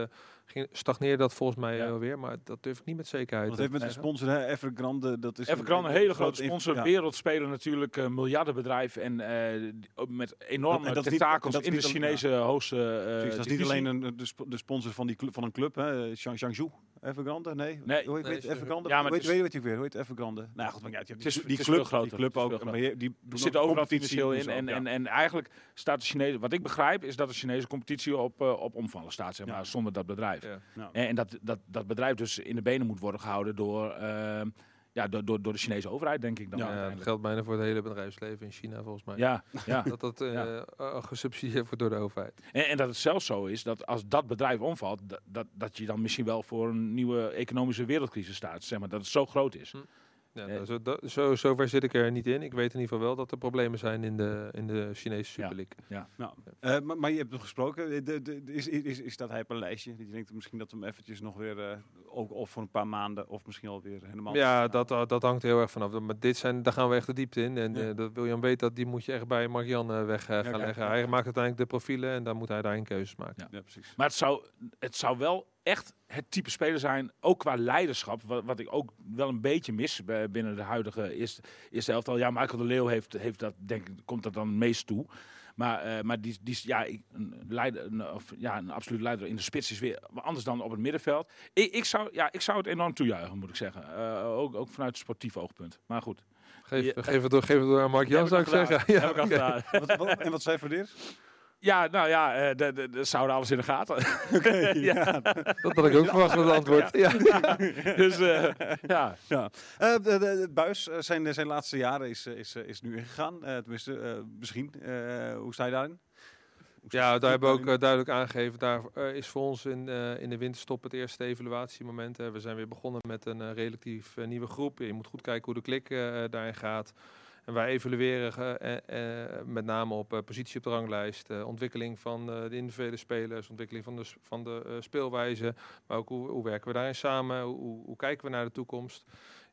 ging, stagneerde dat volgens mij ja. weer. Maar dat durf ik niet met zekerheid. Dat heeft met de sponsor, hè, Evergrande. Dat is Evergrande, een hele grote sponsor. Ja. Wereldspeler natuurlijk, uh, miljardenbedrijf. En uh, met enorme dat, tentakels niet, in de Chinese ja. hoogste uh, Dat is niet alleen een, de, de sponsor van, die club, van een club, hè, Jiangsu. Evergrande? Nee. nee. Hoe heet nee, het? Evergrande? Ja, maar weet, weet, weet ik weer. Hoe heet Evergrande? Nou goed, maar ja, die, is, club, groter, die club ook. Die, die zit overal financieel in. En, en, en eigenlijk staat de Chinese, wat ik begrijp, is dat de Chinese competitie op, uh, op omvallen staat, zeg maar, ja. zonder dat bedrijf. Ja. En, en dat, dat dat bedrijf dus in de benen moet worden gehouden door, uh, ja, door, door, door de Chinese overheid, denk ik dan. Ja, dat geldt bijna voor het hele bedrijfsleven in China, volgens mij. Ja, ja. dat dat uh, ja. gesubsidieerd wordt door de overheid. En, en, dat het zelfs zo is dat als dat bedrijf omvalt, dat, dat, dat je dan misschien wel voor een nieuwe economische wereldcrisis staat. Zeg maar, dat het zo groot is. Hm. Ja, nou, zo, dat, zo, zover zit ik er niet in. Ik weet in ieder geval wel dat er problemen zijn in de, in de Chinese Super League. Ja. ja. Nou, uh, maar, maar, je hebt nog gesproken. De, de, de, is, is, is dat hij op een lijstje? Je denkt misschien dat we hem eventjes nog weer, uh, ook of voor een paar maanden, of misschien alweer helemaal... Ja, dat, uh, dat hangt heel erg vanaf. Maar dit zijn, daar gaan we echt de diepte in. En ja. dat William weet dat die moet je echt bij Mark-Jan weg gaan ja, leggen. Hij maakt uiteindelijk de profielen en dan moet hij daarin keuzes maken. Ja, precies. Maar het zou, het zou wel echt het type speler zijn, ook qua leiderschap, wat, wat ik ook wel een beetje mis binnen de huidige eerste, eerste elftal. Ja, Michael de Leeuw heeft, heeft dat, denk ik, komt dat dan meest toe. Maar, uh, maar die, die ja, een, leider, een, of, ja, een absoluut leider in de spits is weer anders dan op het middenveld. Ik, ik, zou, ja, ik zou het enorm toejuichen, moet ik zeggen. Uh, ook, ook vanuit sportief oogpunt. Maar goed. Geef, je, geef, het, door, geef het door aan Mark Jan, zou ik zeggen. Ja, heb ik al gedaan. wat, wat, en wat zei Verdeers? Ja, nou ja, uh, de, de, de zouden alles in de gaten. Okay, ja. Dat had ik ook verwacht met het antwoord. Ja. ja. dus uh, ja. ja. Uh, de, de, de, Buis, zijn, zijn laatste jaren is, is, is nu ingegaan. tenminste, misschien. hoe sta je daarin? Ja, daar hebben we ook eh, duidelijk aangegeven. Daar eh, is voor ons in, eh, in de winterstop het eerste evaluatiemoment. We zijn weer begonnen met een eh, relatief eh, nieuwe groep. Je moet goed kijken hoe de klik eh, daarin gaat. En wij evalueren eh, eh, eh, met name op positie op de ranglijst, ontwikkeling van de individuele spelers, ontwikkeling van de, van de speelwijze, maar ook hoe, hoe werken we daarin samen, hoe, hoe, kijken we naar de toekomst.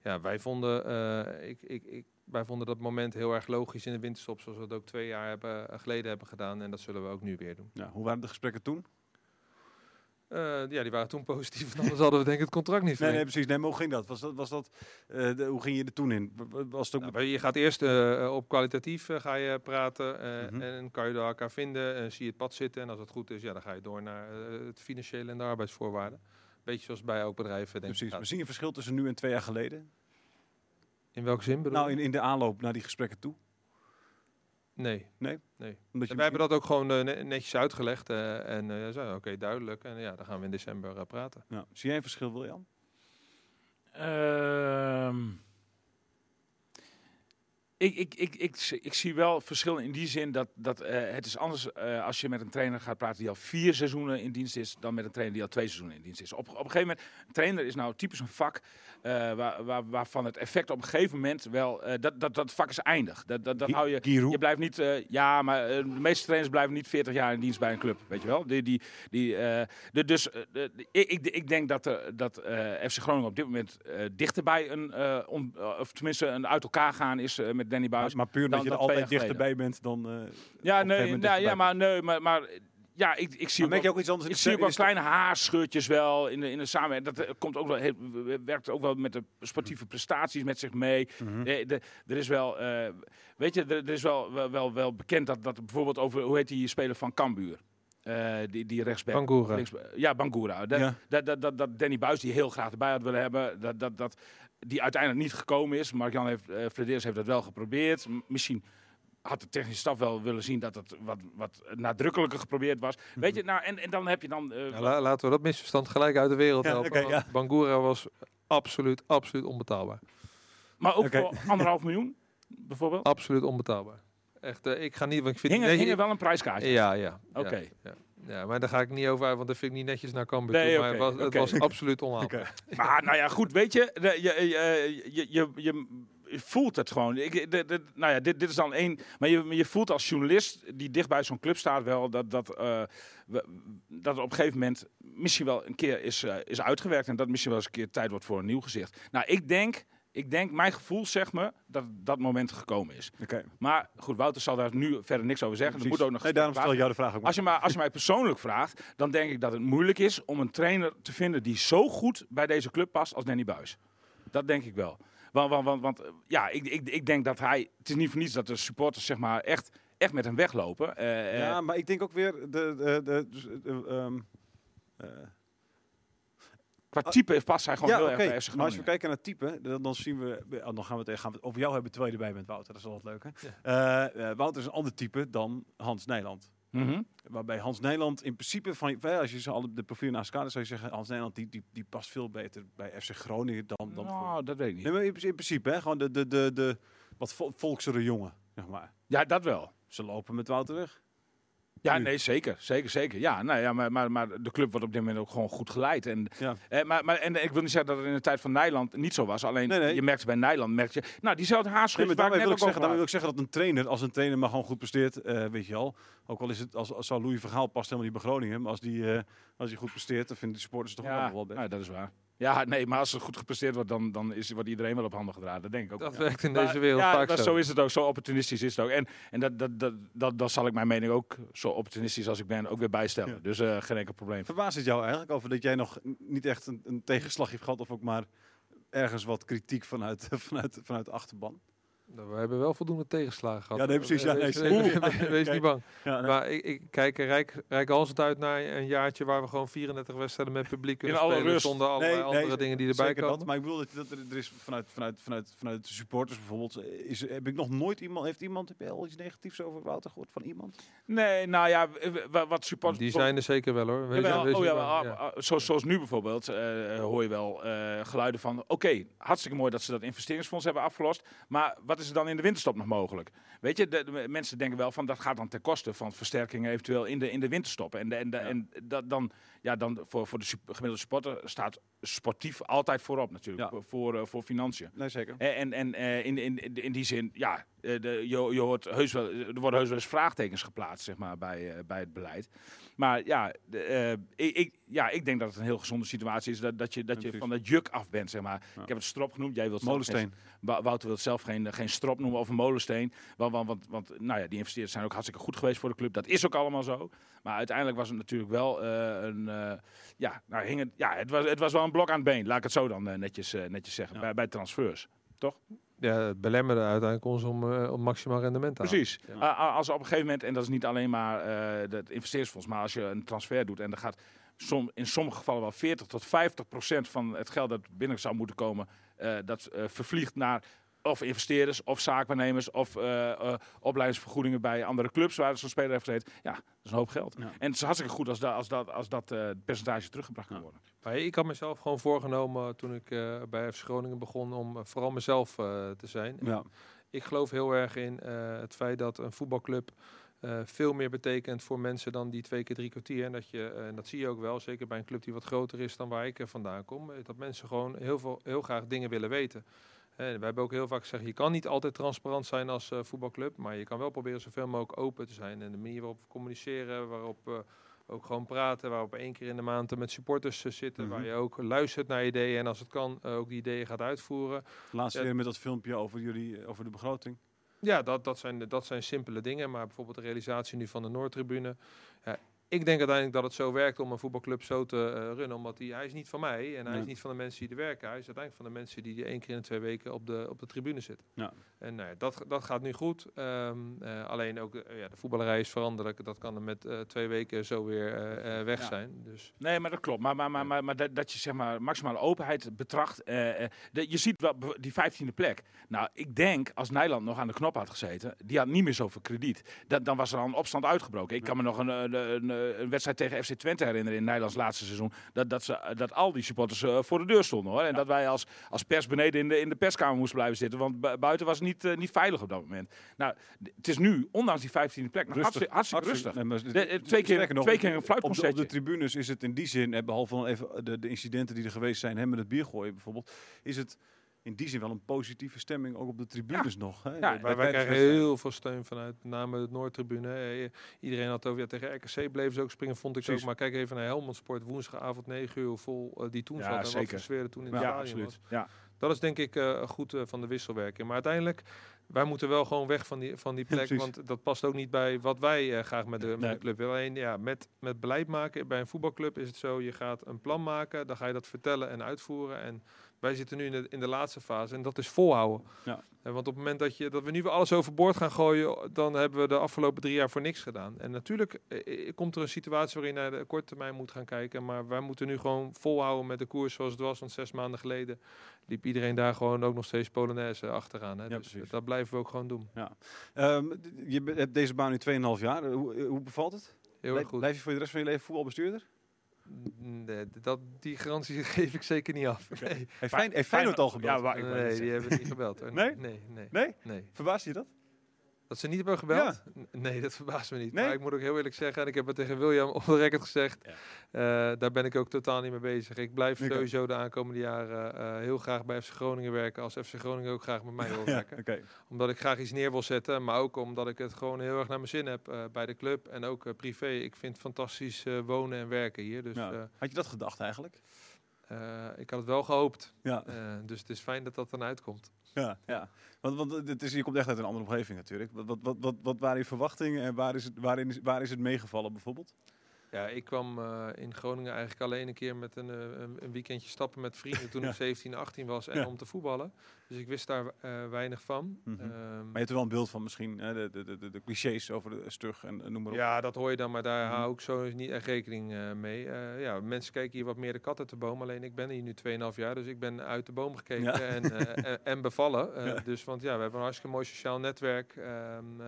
Ja, wij vonden, ik, ik, ik, wij vonden dat moment heel erg logisch in de winterstop, zoals we het ook twee jaar hebben, geleden hebben gedaan. En dat zullen we ook nu weer doen. Ja, hoe waren de gesprekken toen? Eh, ja, die waren toen positief, anders hadden we denk ik het contract niet Nee, nee, verlengd. precies. Nee, maar hoe ging dat? Was dat, was dat eh, de- hoe ging je er toen in? Was het ook... Nou, je gaat eerst eh, op kwalitatief ga je praten Mhm. en kan je daar elkaar vinden en zie je het pad zitten. En als het goed is, ja, dan ga je door naar het financiële en de arbeidsvoorwaarden. Beetje zoals bij elk bedrijf. Denk precies. ik. Maar zie je een verschil tussen nu en twee jaar geleden? In welke zin bedoel Nou, je? in, in de aanloop naar die gesprekken toe. Nee. Nee? nee. Omdat je En wij hebben dat ook gewoon eh, ne- netjes uitgelegd eh, en eh zo, oké, duidelijk. En ja, dan gaan we in december praten. Ja. Zie jij een verschil, William? Ehm, ik, ik, ik, ik, zie- ik zie wel verschillen in die zin dat, dat eh, het is anders eh, als je met een trainer gaat praten die al vier seizoenen in dienst is, dan met een trainer die al twee seizoenen in dienst is. Op, op een gegeven moment, een trainer is nou typisch een vak eh, waar, waar, waarvan het effect op een gegeven moment wel, dat, dat, dat vak is eindig. Dat, dat, dat hou je, je blijft niet, ja, maar de meeste trainers blijven niet 40 jaar in dienst bij een club, weet je wel. Die, die, die, de, dus de- ik, ik, denk dat, er- dat FC Groningen op dit moment dichterbij een, of tenminste een uit elkaar gaan is met Danny Buis. Maar, maar puur dat je er altijd dichterbij bent dan... eh, ja, nee, nou, ja, maar nee, maar, maar ja, ik, ik zie Maar merk je ook, ook iets anders ik zie ook wel kleine haarscheurtjes wel in de, in de samenwerking. Dat eh, komt ook wel, heel- werkt ook wel met de sportieve prestaties met zich mee. Mhm. De, de, er is wel, eh, weet je, er, er is wel, wel, wel, wel bekend dat, dat bijvoorbeeld over, hoe heet die speler van Cambuur? Eh, die, die rechtsback. Bangura. Links- ja, Bangura. Dat, Ja. dat, dat, dat, dat Danny Buis die heel graag erbij had willen hebben, dat, dat, dat, die uiteindelijk niet gekomen is. Mark-Jan heeft, eh Flederis heeft dat wel geprobeerd. M- misschien had de technische staf wel willen zien dat het wat, wat nadrukkelijker geprobeerd was. Weet je, nou, en, en dan heb je dan... eh, Ja, la- laten we dat misverstand gelijk uit de wereld Ja, helpen. ja. Bangura was absoluut, absoluut onbetaalbaar. maar ook voor anderhalf miljoen, bijvoorbeeld. Absoluut onbetaalbaar. Echt, eh, ik ga niet, want ik vind Hing, er- hing er wel een prijskaartje? Ja, ja. Oké. Ja, ja. Maar daar ga ik niet over uit, want dat vind ik niet netjes naar Cambuur Nee, toe. Maar het was, het was absoluut onhaalbaar. Maar nou ja, goed, weet je, je, je, je, je, je voelt het gewoon. Ik, de, nou ja, dit, dit is dan één. Maar je, je voelt als journalist die dicht bij zo'n club staat wel dat, dat, eh, we- dat op een gegeven moment misschien wel een keer is, eh, is uitgewerkt. En dat misschien wel eens een keer tijd wordt voor een nieuw gezicht. Nou, ik denk, ik denk mijn gevoel zegt me dat dat moment gekomen is. Maar goed, Wouter zal daar nu verder niks over zeggen. Er moet ook nog nee, daarom stel ik jou de vraag ook. als je, mij, als je mij persoonlijk vraagt, dan denk ik dat het moeilijk is om een trainer te vinden die zo goed bij deze club past als Danny Buis. Dat denk ik wel. Want, want, want, want, eh, ja, ik, ik, ik denk dat hij. Het is niet voor niets dat de supporters zeg maar echt, echt met hem weglopen. Eh, eh, Ja, maar ik denk ook weer... De, de, de, ehm, eh, qua type past hij gewoon ja, heel erg bij FC Maar als we kijken naar type, dan, dan zien we... oh, Dan gaan we, het, gaan we het over jou hebben terwijl je erbij bent, Wouter. Dat is wel wat leuk, hè? Eh, eh, Wouter is een ander type dan Hans Nijland. Mhm. Waarbij Hans Nijland in principe, van, als je ze alle de profielen naast elkaar zou je zeggen, Hans Nijland die, die, die past veel beter bij FC Groningen dan, dan voor... Nou, dat weet ik Nee, niet. maar in, in principe, hè, gewoon de, de, de, de wat vol- volksere jongen, zeg maar. Ja, dat wel. Ze lopen met Wouter weg. Ja, Nu. nee, zeker. Zeker, zeker. Ja, nou ja, maar, maar, maar de club wordt op dit moment ook gewoon goed geleid. En, Ja. eh, maar, maar, en ik wil niet zeggen dat het in de tijd van Nijland niet zo was. Alleen, Nee, nee. je merkte bij Nijland, merkte je... Nou, diezelfde Nee, maar ik daarmee wil, ik zeggen, daarmee wil ik zeggen dat een trainer, als een trainer maar gewoon goed presteert, eh, weet je al. Ook al is het, als, als zou Louis Vergaal past helemaal niet bij Groningen, maar als die, eh, als die goed presteert, dan vinden de supporters het toch Ja, wel best. nou, dat is waar. Ja, nee, maar als er goed gepresteerd wordt, dan, dan is, wordt iedereen wel op handen gedragen. Dat denk ik ook. Dat ja. werkt in deze wereld ja, vaak dat, zo. zo is het ook. Zo opportunistisch is het ook. En, en dat, dat, dat, dat, dat zal ik mijn mening ook, zo opportunistisch als ik ben, ook weer bijstellen. Ja. Dus eh, geen enkel probleem. Verbaast het jou eigenlijk over dat jij nog niet echt een, een tegenslag hebt gehad of ook maar ergens wat kritiek vanuit, vanuit, vanuit de achterban? Nou, We hebben wel voldoende tegenslagen gehad. Ja, nee, precies, ja, nee, Wees, Ja, niet bang. Ja, Maar ik, ik kijk er rijk, rijkhalsend uit naar een jaartje waar we gewoon 34 wedstrijden met publiek kunnen alle spelen. rust. Zonder allerlei Nee, nee, andere dingen die erbij Zeker komen. dat, maar ik bedoel dat, dat er, er is vanuit, vanuit, vanuit, vanuit de supporters bijvoorbeeld, eh, is, heb ik nog nooit iemand, heeft iemand, heb je al iets negatiefs over Wouter gehoord van iemand? Nee, nou ja, wat supporters... Die zijn er zeker wel hoor. Wees oh ja, maar, Ja. ah, ah, zoals, zoals nu bijvoorbeeld eh, hoor je wel eh, geluiden van... Oké, hartstikke mooi dat ze dat investeringsfonds hebben afgelost. Maar wat is er dan in de winterstop nog mogelijk? Weet je, de, de mensen denken wel van dat gaat dan ten koste van versterkingen eventueel in de, in de winterstop. En, de, en, de, en dat dan, ja, dan voor, voor de gemiddelde sporter staat sportief altijd voorop natuurlijk. Ja. Voor, voor, eh, voor financiën. Nee, zeker. En, en, en eh, in, in, in, die zin, ja, eh, de, je, je hoort heus wel, er worden heus wel eens vraagtekens geplaatst zeg maar, bij, bij het beleid. Maar ja, de, ik, ik, ja, ik denk dat het een heel gezonde situatie is dat, dat je, dat je van dat juk af bent. Zeg maar. Ja. Ik heb het strop genoemd, jij wilt geen- Molensteen. Wou- Wouter wil zelf geen, geen strop noemen of een molensteen. Want, want, want, want nou ja, die investeerders zijn ook hartstikke goed geweest voor de club. Dat is ook allemaal zo. Maar uiteindelijk was het natuurlijk wel een. Eh, ja, nou, hing het, ja het, was, het was wel een blok aan het been. Laat ik het zo dan eh, netjes, eh, netjes zeggen. Ja. Bij, bij transfers. Ja, het belemmerde uiteindelijk ons om, eh, om maximaal rendement te halen. Precies. Ja. Als op een gegeven moment, en dat is niet alleen maar eh het investeringsfonds, maar als je een transfer doet en er gaat som, in sommige gevallen wel 40 tot 50 procent van het geld dat binnen zou moeten komen, eh, dat eh, vervliegt naar of investeerders, of zaakwaarnemers, of eh, eh, opleidingsvergoedingen bij andere clubs waar zo'n speler heeft gezeten. Ja, dat is een hoop geld. Ja. En het is hartstikke goed als, da, als dat, als dat eh, percentage teruggebracht kan worden. Maar ik had mezelf gewoon voorgenomen toen ik eh, bij FC Groningen begon om vooral mezelf eh, te zijn. Ja. Ik geloof heel erg in eh, het feit dat een voetbalclub eh, veel meer betekent voor mensen dan die twee keer drie kwartier. En dat, je, en dat zie je ook wel, zeker bij een club die wat groter is dan waar ik vandaan kom. Dat mensen gewoon heel, veel, heel graag dingen willen weten. En we hebben ook heel vaak gezegd, je kan niet altijd transparant zijn als eh, voetbalclub, maar je kan wel proberen zoveel mogelijk open te zijn. En de manier waarop we communiceren, waarop we ook gewoon praten, waarop één keer in de maand met supporters eh, zitten, Mhm. waar je ook luistert naar ideeën en als het kan eh, ook die ideeën gaat uitvoeren. Laatst Ja. weer met dat filmpje over jullie, over de begroting. Ja, dat, dat, zijn, dat zijn simpele dingen. Maar bijvoorbeeld de realisatie nu van de Noordtribune. Ja, ik denk uiteindelijk dat het zo werkt om een voetbalclub zo te eh, runnen. Omdat hij, hij is niet van mij en hij Nee. is niet van de mensen die er werken. Hij is uiteindelijk van de mensen die één keer in de twee weken op de, op de tribune zitten. Ja. En nou ja, dat, dat gaat nu goed. Ehm, eh, alleen ook eh, ja, de voetballerij is veranderlijk. Dat kan er met twee weken zo weer weg Ja. zijn. Dus Nee, maar dat klopt. Maar, maar, maar, maar, maar dat, dat je zeg maar maximale openheid betracht. de- je ziet wel die 15e plek. Nou, ik denk als Nederland nog aan de knop had gezeten, die had niet meer zoveel krediet. Dat, dan was er al een opstand uitgebroken. Ik kan me nog een, een, een, een wedstrijd tegen FC Twente herinneren in Nederlands laatste seizoen. Dat, dat, ze, dat al die supporters eh, voor de deur stonden hoor. En dat wij als, als pers beneden in de, in de perskamer moesten blijven zitten. Want bu- buiten was het niet, eh, niet veilig op dat moment. Nou, het is nu, ondanks die 15e plek, nog hartstikke, hartstikke rustig. Nee, maar het- De- eh, twee keer- nog, twee keer een op de, op fluitconcertje. de tribunes is het in die zin, eh, behalve dan even de, de incidenten die er geweest zijn, hè, met het biergooien bijvoorbeeld, is het in die zin wel een positieve stemming ook op de tribunes nog. Hè? Ja, Bij- wij, krijgen heel veel steun vanuit met name de Noordtribune. Eh, iedereen had over ja, tegen RKC bleven ze ook springen, vond ik Precies. ook. Maar kijk even naar Helmond Sport woensdagavond 9 uur vol eh, die toen Ja, zat. En wat zeker. voor sfeer er toen in Ja, het stadion absoluut. was. Ja. Dat is denk ik eh, goed eh, van de wisselwerking. Maar uiteindelijk, wij moeten wel gewoon weg van die, van die plek. want dat past ook niet bij wat wij eh, graag met de, met de club willen. Alleen ja, met, met beleid maken bij een voetbalclub is het zo. Je gaat een plan maken, dan ga je dat vertellen en uitvoeren. En wij zitten nu in de, in de laatste fase en dat is volhouden. Ja. En want op het moment dat, je, dat we nu weer alles overboord gaan gooien, dan hebben we de afgelopen drie jaar voor niks gedaan. En natuurlijk eh, eh, komt er een situatie waarin je naar de korte termijn moet gaan kijken. Maar wij moeten nu gewoon volhouden met de koers zoals het was. Want zes maanden geleden liep iedereen daar gewoon ook nog steeds Polonaise achteraan. Hè? Ja, dus precies. dat blijven we ook gewoon doen. Ehm, d- je hebt deze baan nu 2,5 jaar. Hoe, hoe bevalt het? Heel erg goed. Blijf je voor de rest van je leven voetbalbestuurder? Nee, dat, die garantie geef ik zeker niet af. Nee, Heeft, Fijn, Feyenoord al gebeld? Ja, waar, ik wou net nee die hebben niet gebeld. Hoor. Nee? Nee, nee, Nee? nee. Verbaast je dat? Dat ze niet hebben gebeld? Nee, dat verbaast me niet. Nee? Maar ik moet ook heel eerlijk zeggen, en ik heb het tegen William op de record gezegd, Ja. eh, daar ben ik ook totaal niet mee bezig. Ik blijf sowieso de aankomende jaren eh, heel graag bij FC Groningen werken, als FC Groningen ook graag met mij wil Ja, werken. oké. Omdat ik graag iets neer wil zetten, maar ook omdat ik het gewoon heel erg naar mijn zin heb eh, bij de club en ook privé. Ik vind het fantastisch wonen en werken hier. Dus Ja. Had je dat gedacht eigenlijk? ik had het wel gehoopt. Ja. Dus het is fijn dat dat dan uitkomt. Ja, ja. Want, want het is, je komt echt uit een andere omgeving natuurlijk. Wat, wat, wat, wat, waren je verwachtingen en waar is het, waarin is, waar is het meegevallen bijvoorbeeld? Ja, ik kwam eh, in Groningen eigenlijk alleen een keer met een, eh, een, een weekendje stappen met vrienden toen Ja. ik 17, 18 was en Ja. om te voetballen. Dus ik wist daar eh, weinig van. Mhm. Ehm, Maar je hebt er wel een beeld van misschien, hè, de, de, de, clichés over de stug en, en noem maar op. ja, dat hoor je dan, maar daar Mhm. hou ik zo niet echt rekening eh, mee. Eh, ja, mensen kijken hier wat meer de kat uit de boom. Alleen ik ben hier nu 2,5 jaar, dus ik ben uit de boom gekeken Ja. en, eh, en, en bevallen. Eh, Ja. Dus, want ja, we hebben een hartstikke mooi sociaal netwerk. Ehm, eh,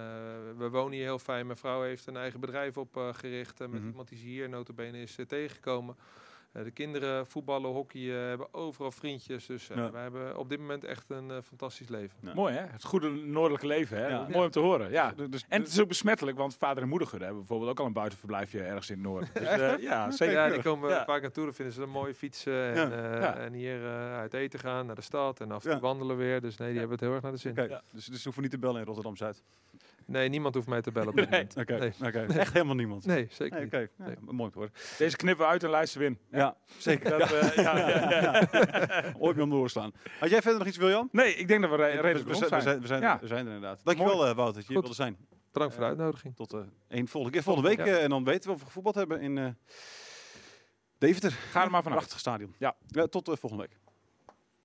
we wonen hier heel fijn. Mijn vrouw heeft een eigen bedrijf opgericht met Mhm. iemand die ze hier notabene is eh, tegengekomen. Eh, de kinderen voetballen, hockeyen, hebben overal vriendjes. Dus eh, Ja. wij hebben op dit moment echt een eh, fantastisch leven. Ja. Mooi hè? Het goede noordelijke leven hè? Ja. Mooi om te horen. Ja. Dus- dus- En het is ook besmettelijk, want vader en moeder hebben bijvoorbeeld ook al een buitenverblijfje ergens in het noorden. Dus, eh, ja, zeker. Ja, die komen Ja. vaak naartoe, dan vinden ze het mooi fietsen en, Ja. eh, Ja. en hier eh, uit eten gaan naar de stad en af en toe Ja. wandelen weer. Dus nee, die hebben het heel erg naar de zin. Dus, dus ze hoeven niet te bellen in Rotterdam-Zuid. Nee, niemand hoeft mij te bellen op dit moment. Oké, Nee. oké. echt helemaal niemand. Nee, zeker Nee, niet. Oké, Ja, Nee. mooi om te horen. Deze knippen we uit en lijst win. Ja, zeker. Dat, eh, ja, ja, ja. Ooit mee om doorstaan. Had jij verder nog iets, Wiljan? Nee, ik denk dat we re- we, redelijk we, rond zijn, we, zijn. we, zijn, Ja. we zijn er inderdaad. Dankjewel, eh Wout, dat je hier Goed. wilde zijn. Bedankt voor de uitnodiging. Tot eh één volgende keer. Volgende week. Ja. eh, en dan weten we of we gevoetbald hebben in eh Deventer. Ga er maar vanuit. Prachtig stadion. Ja. tot eh, volgende week.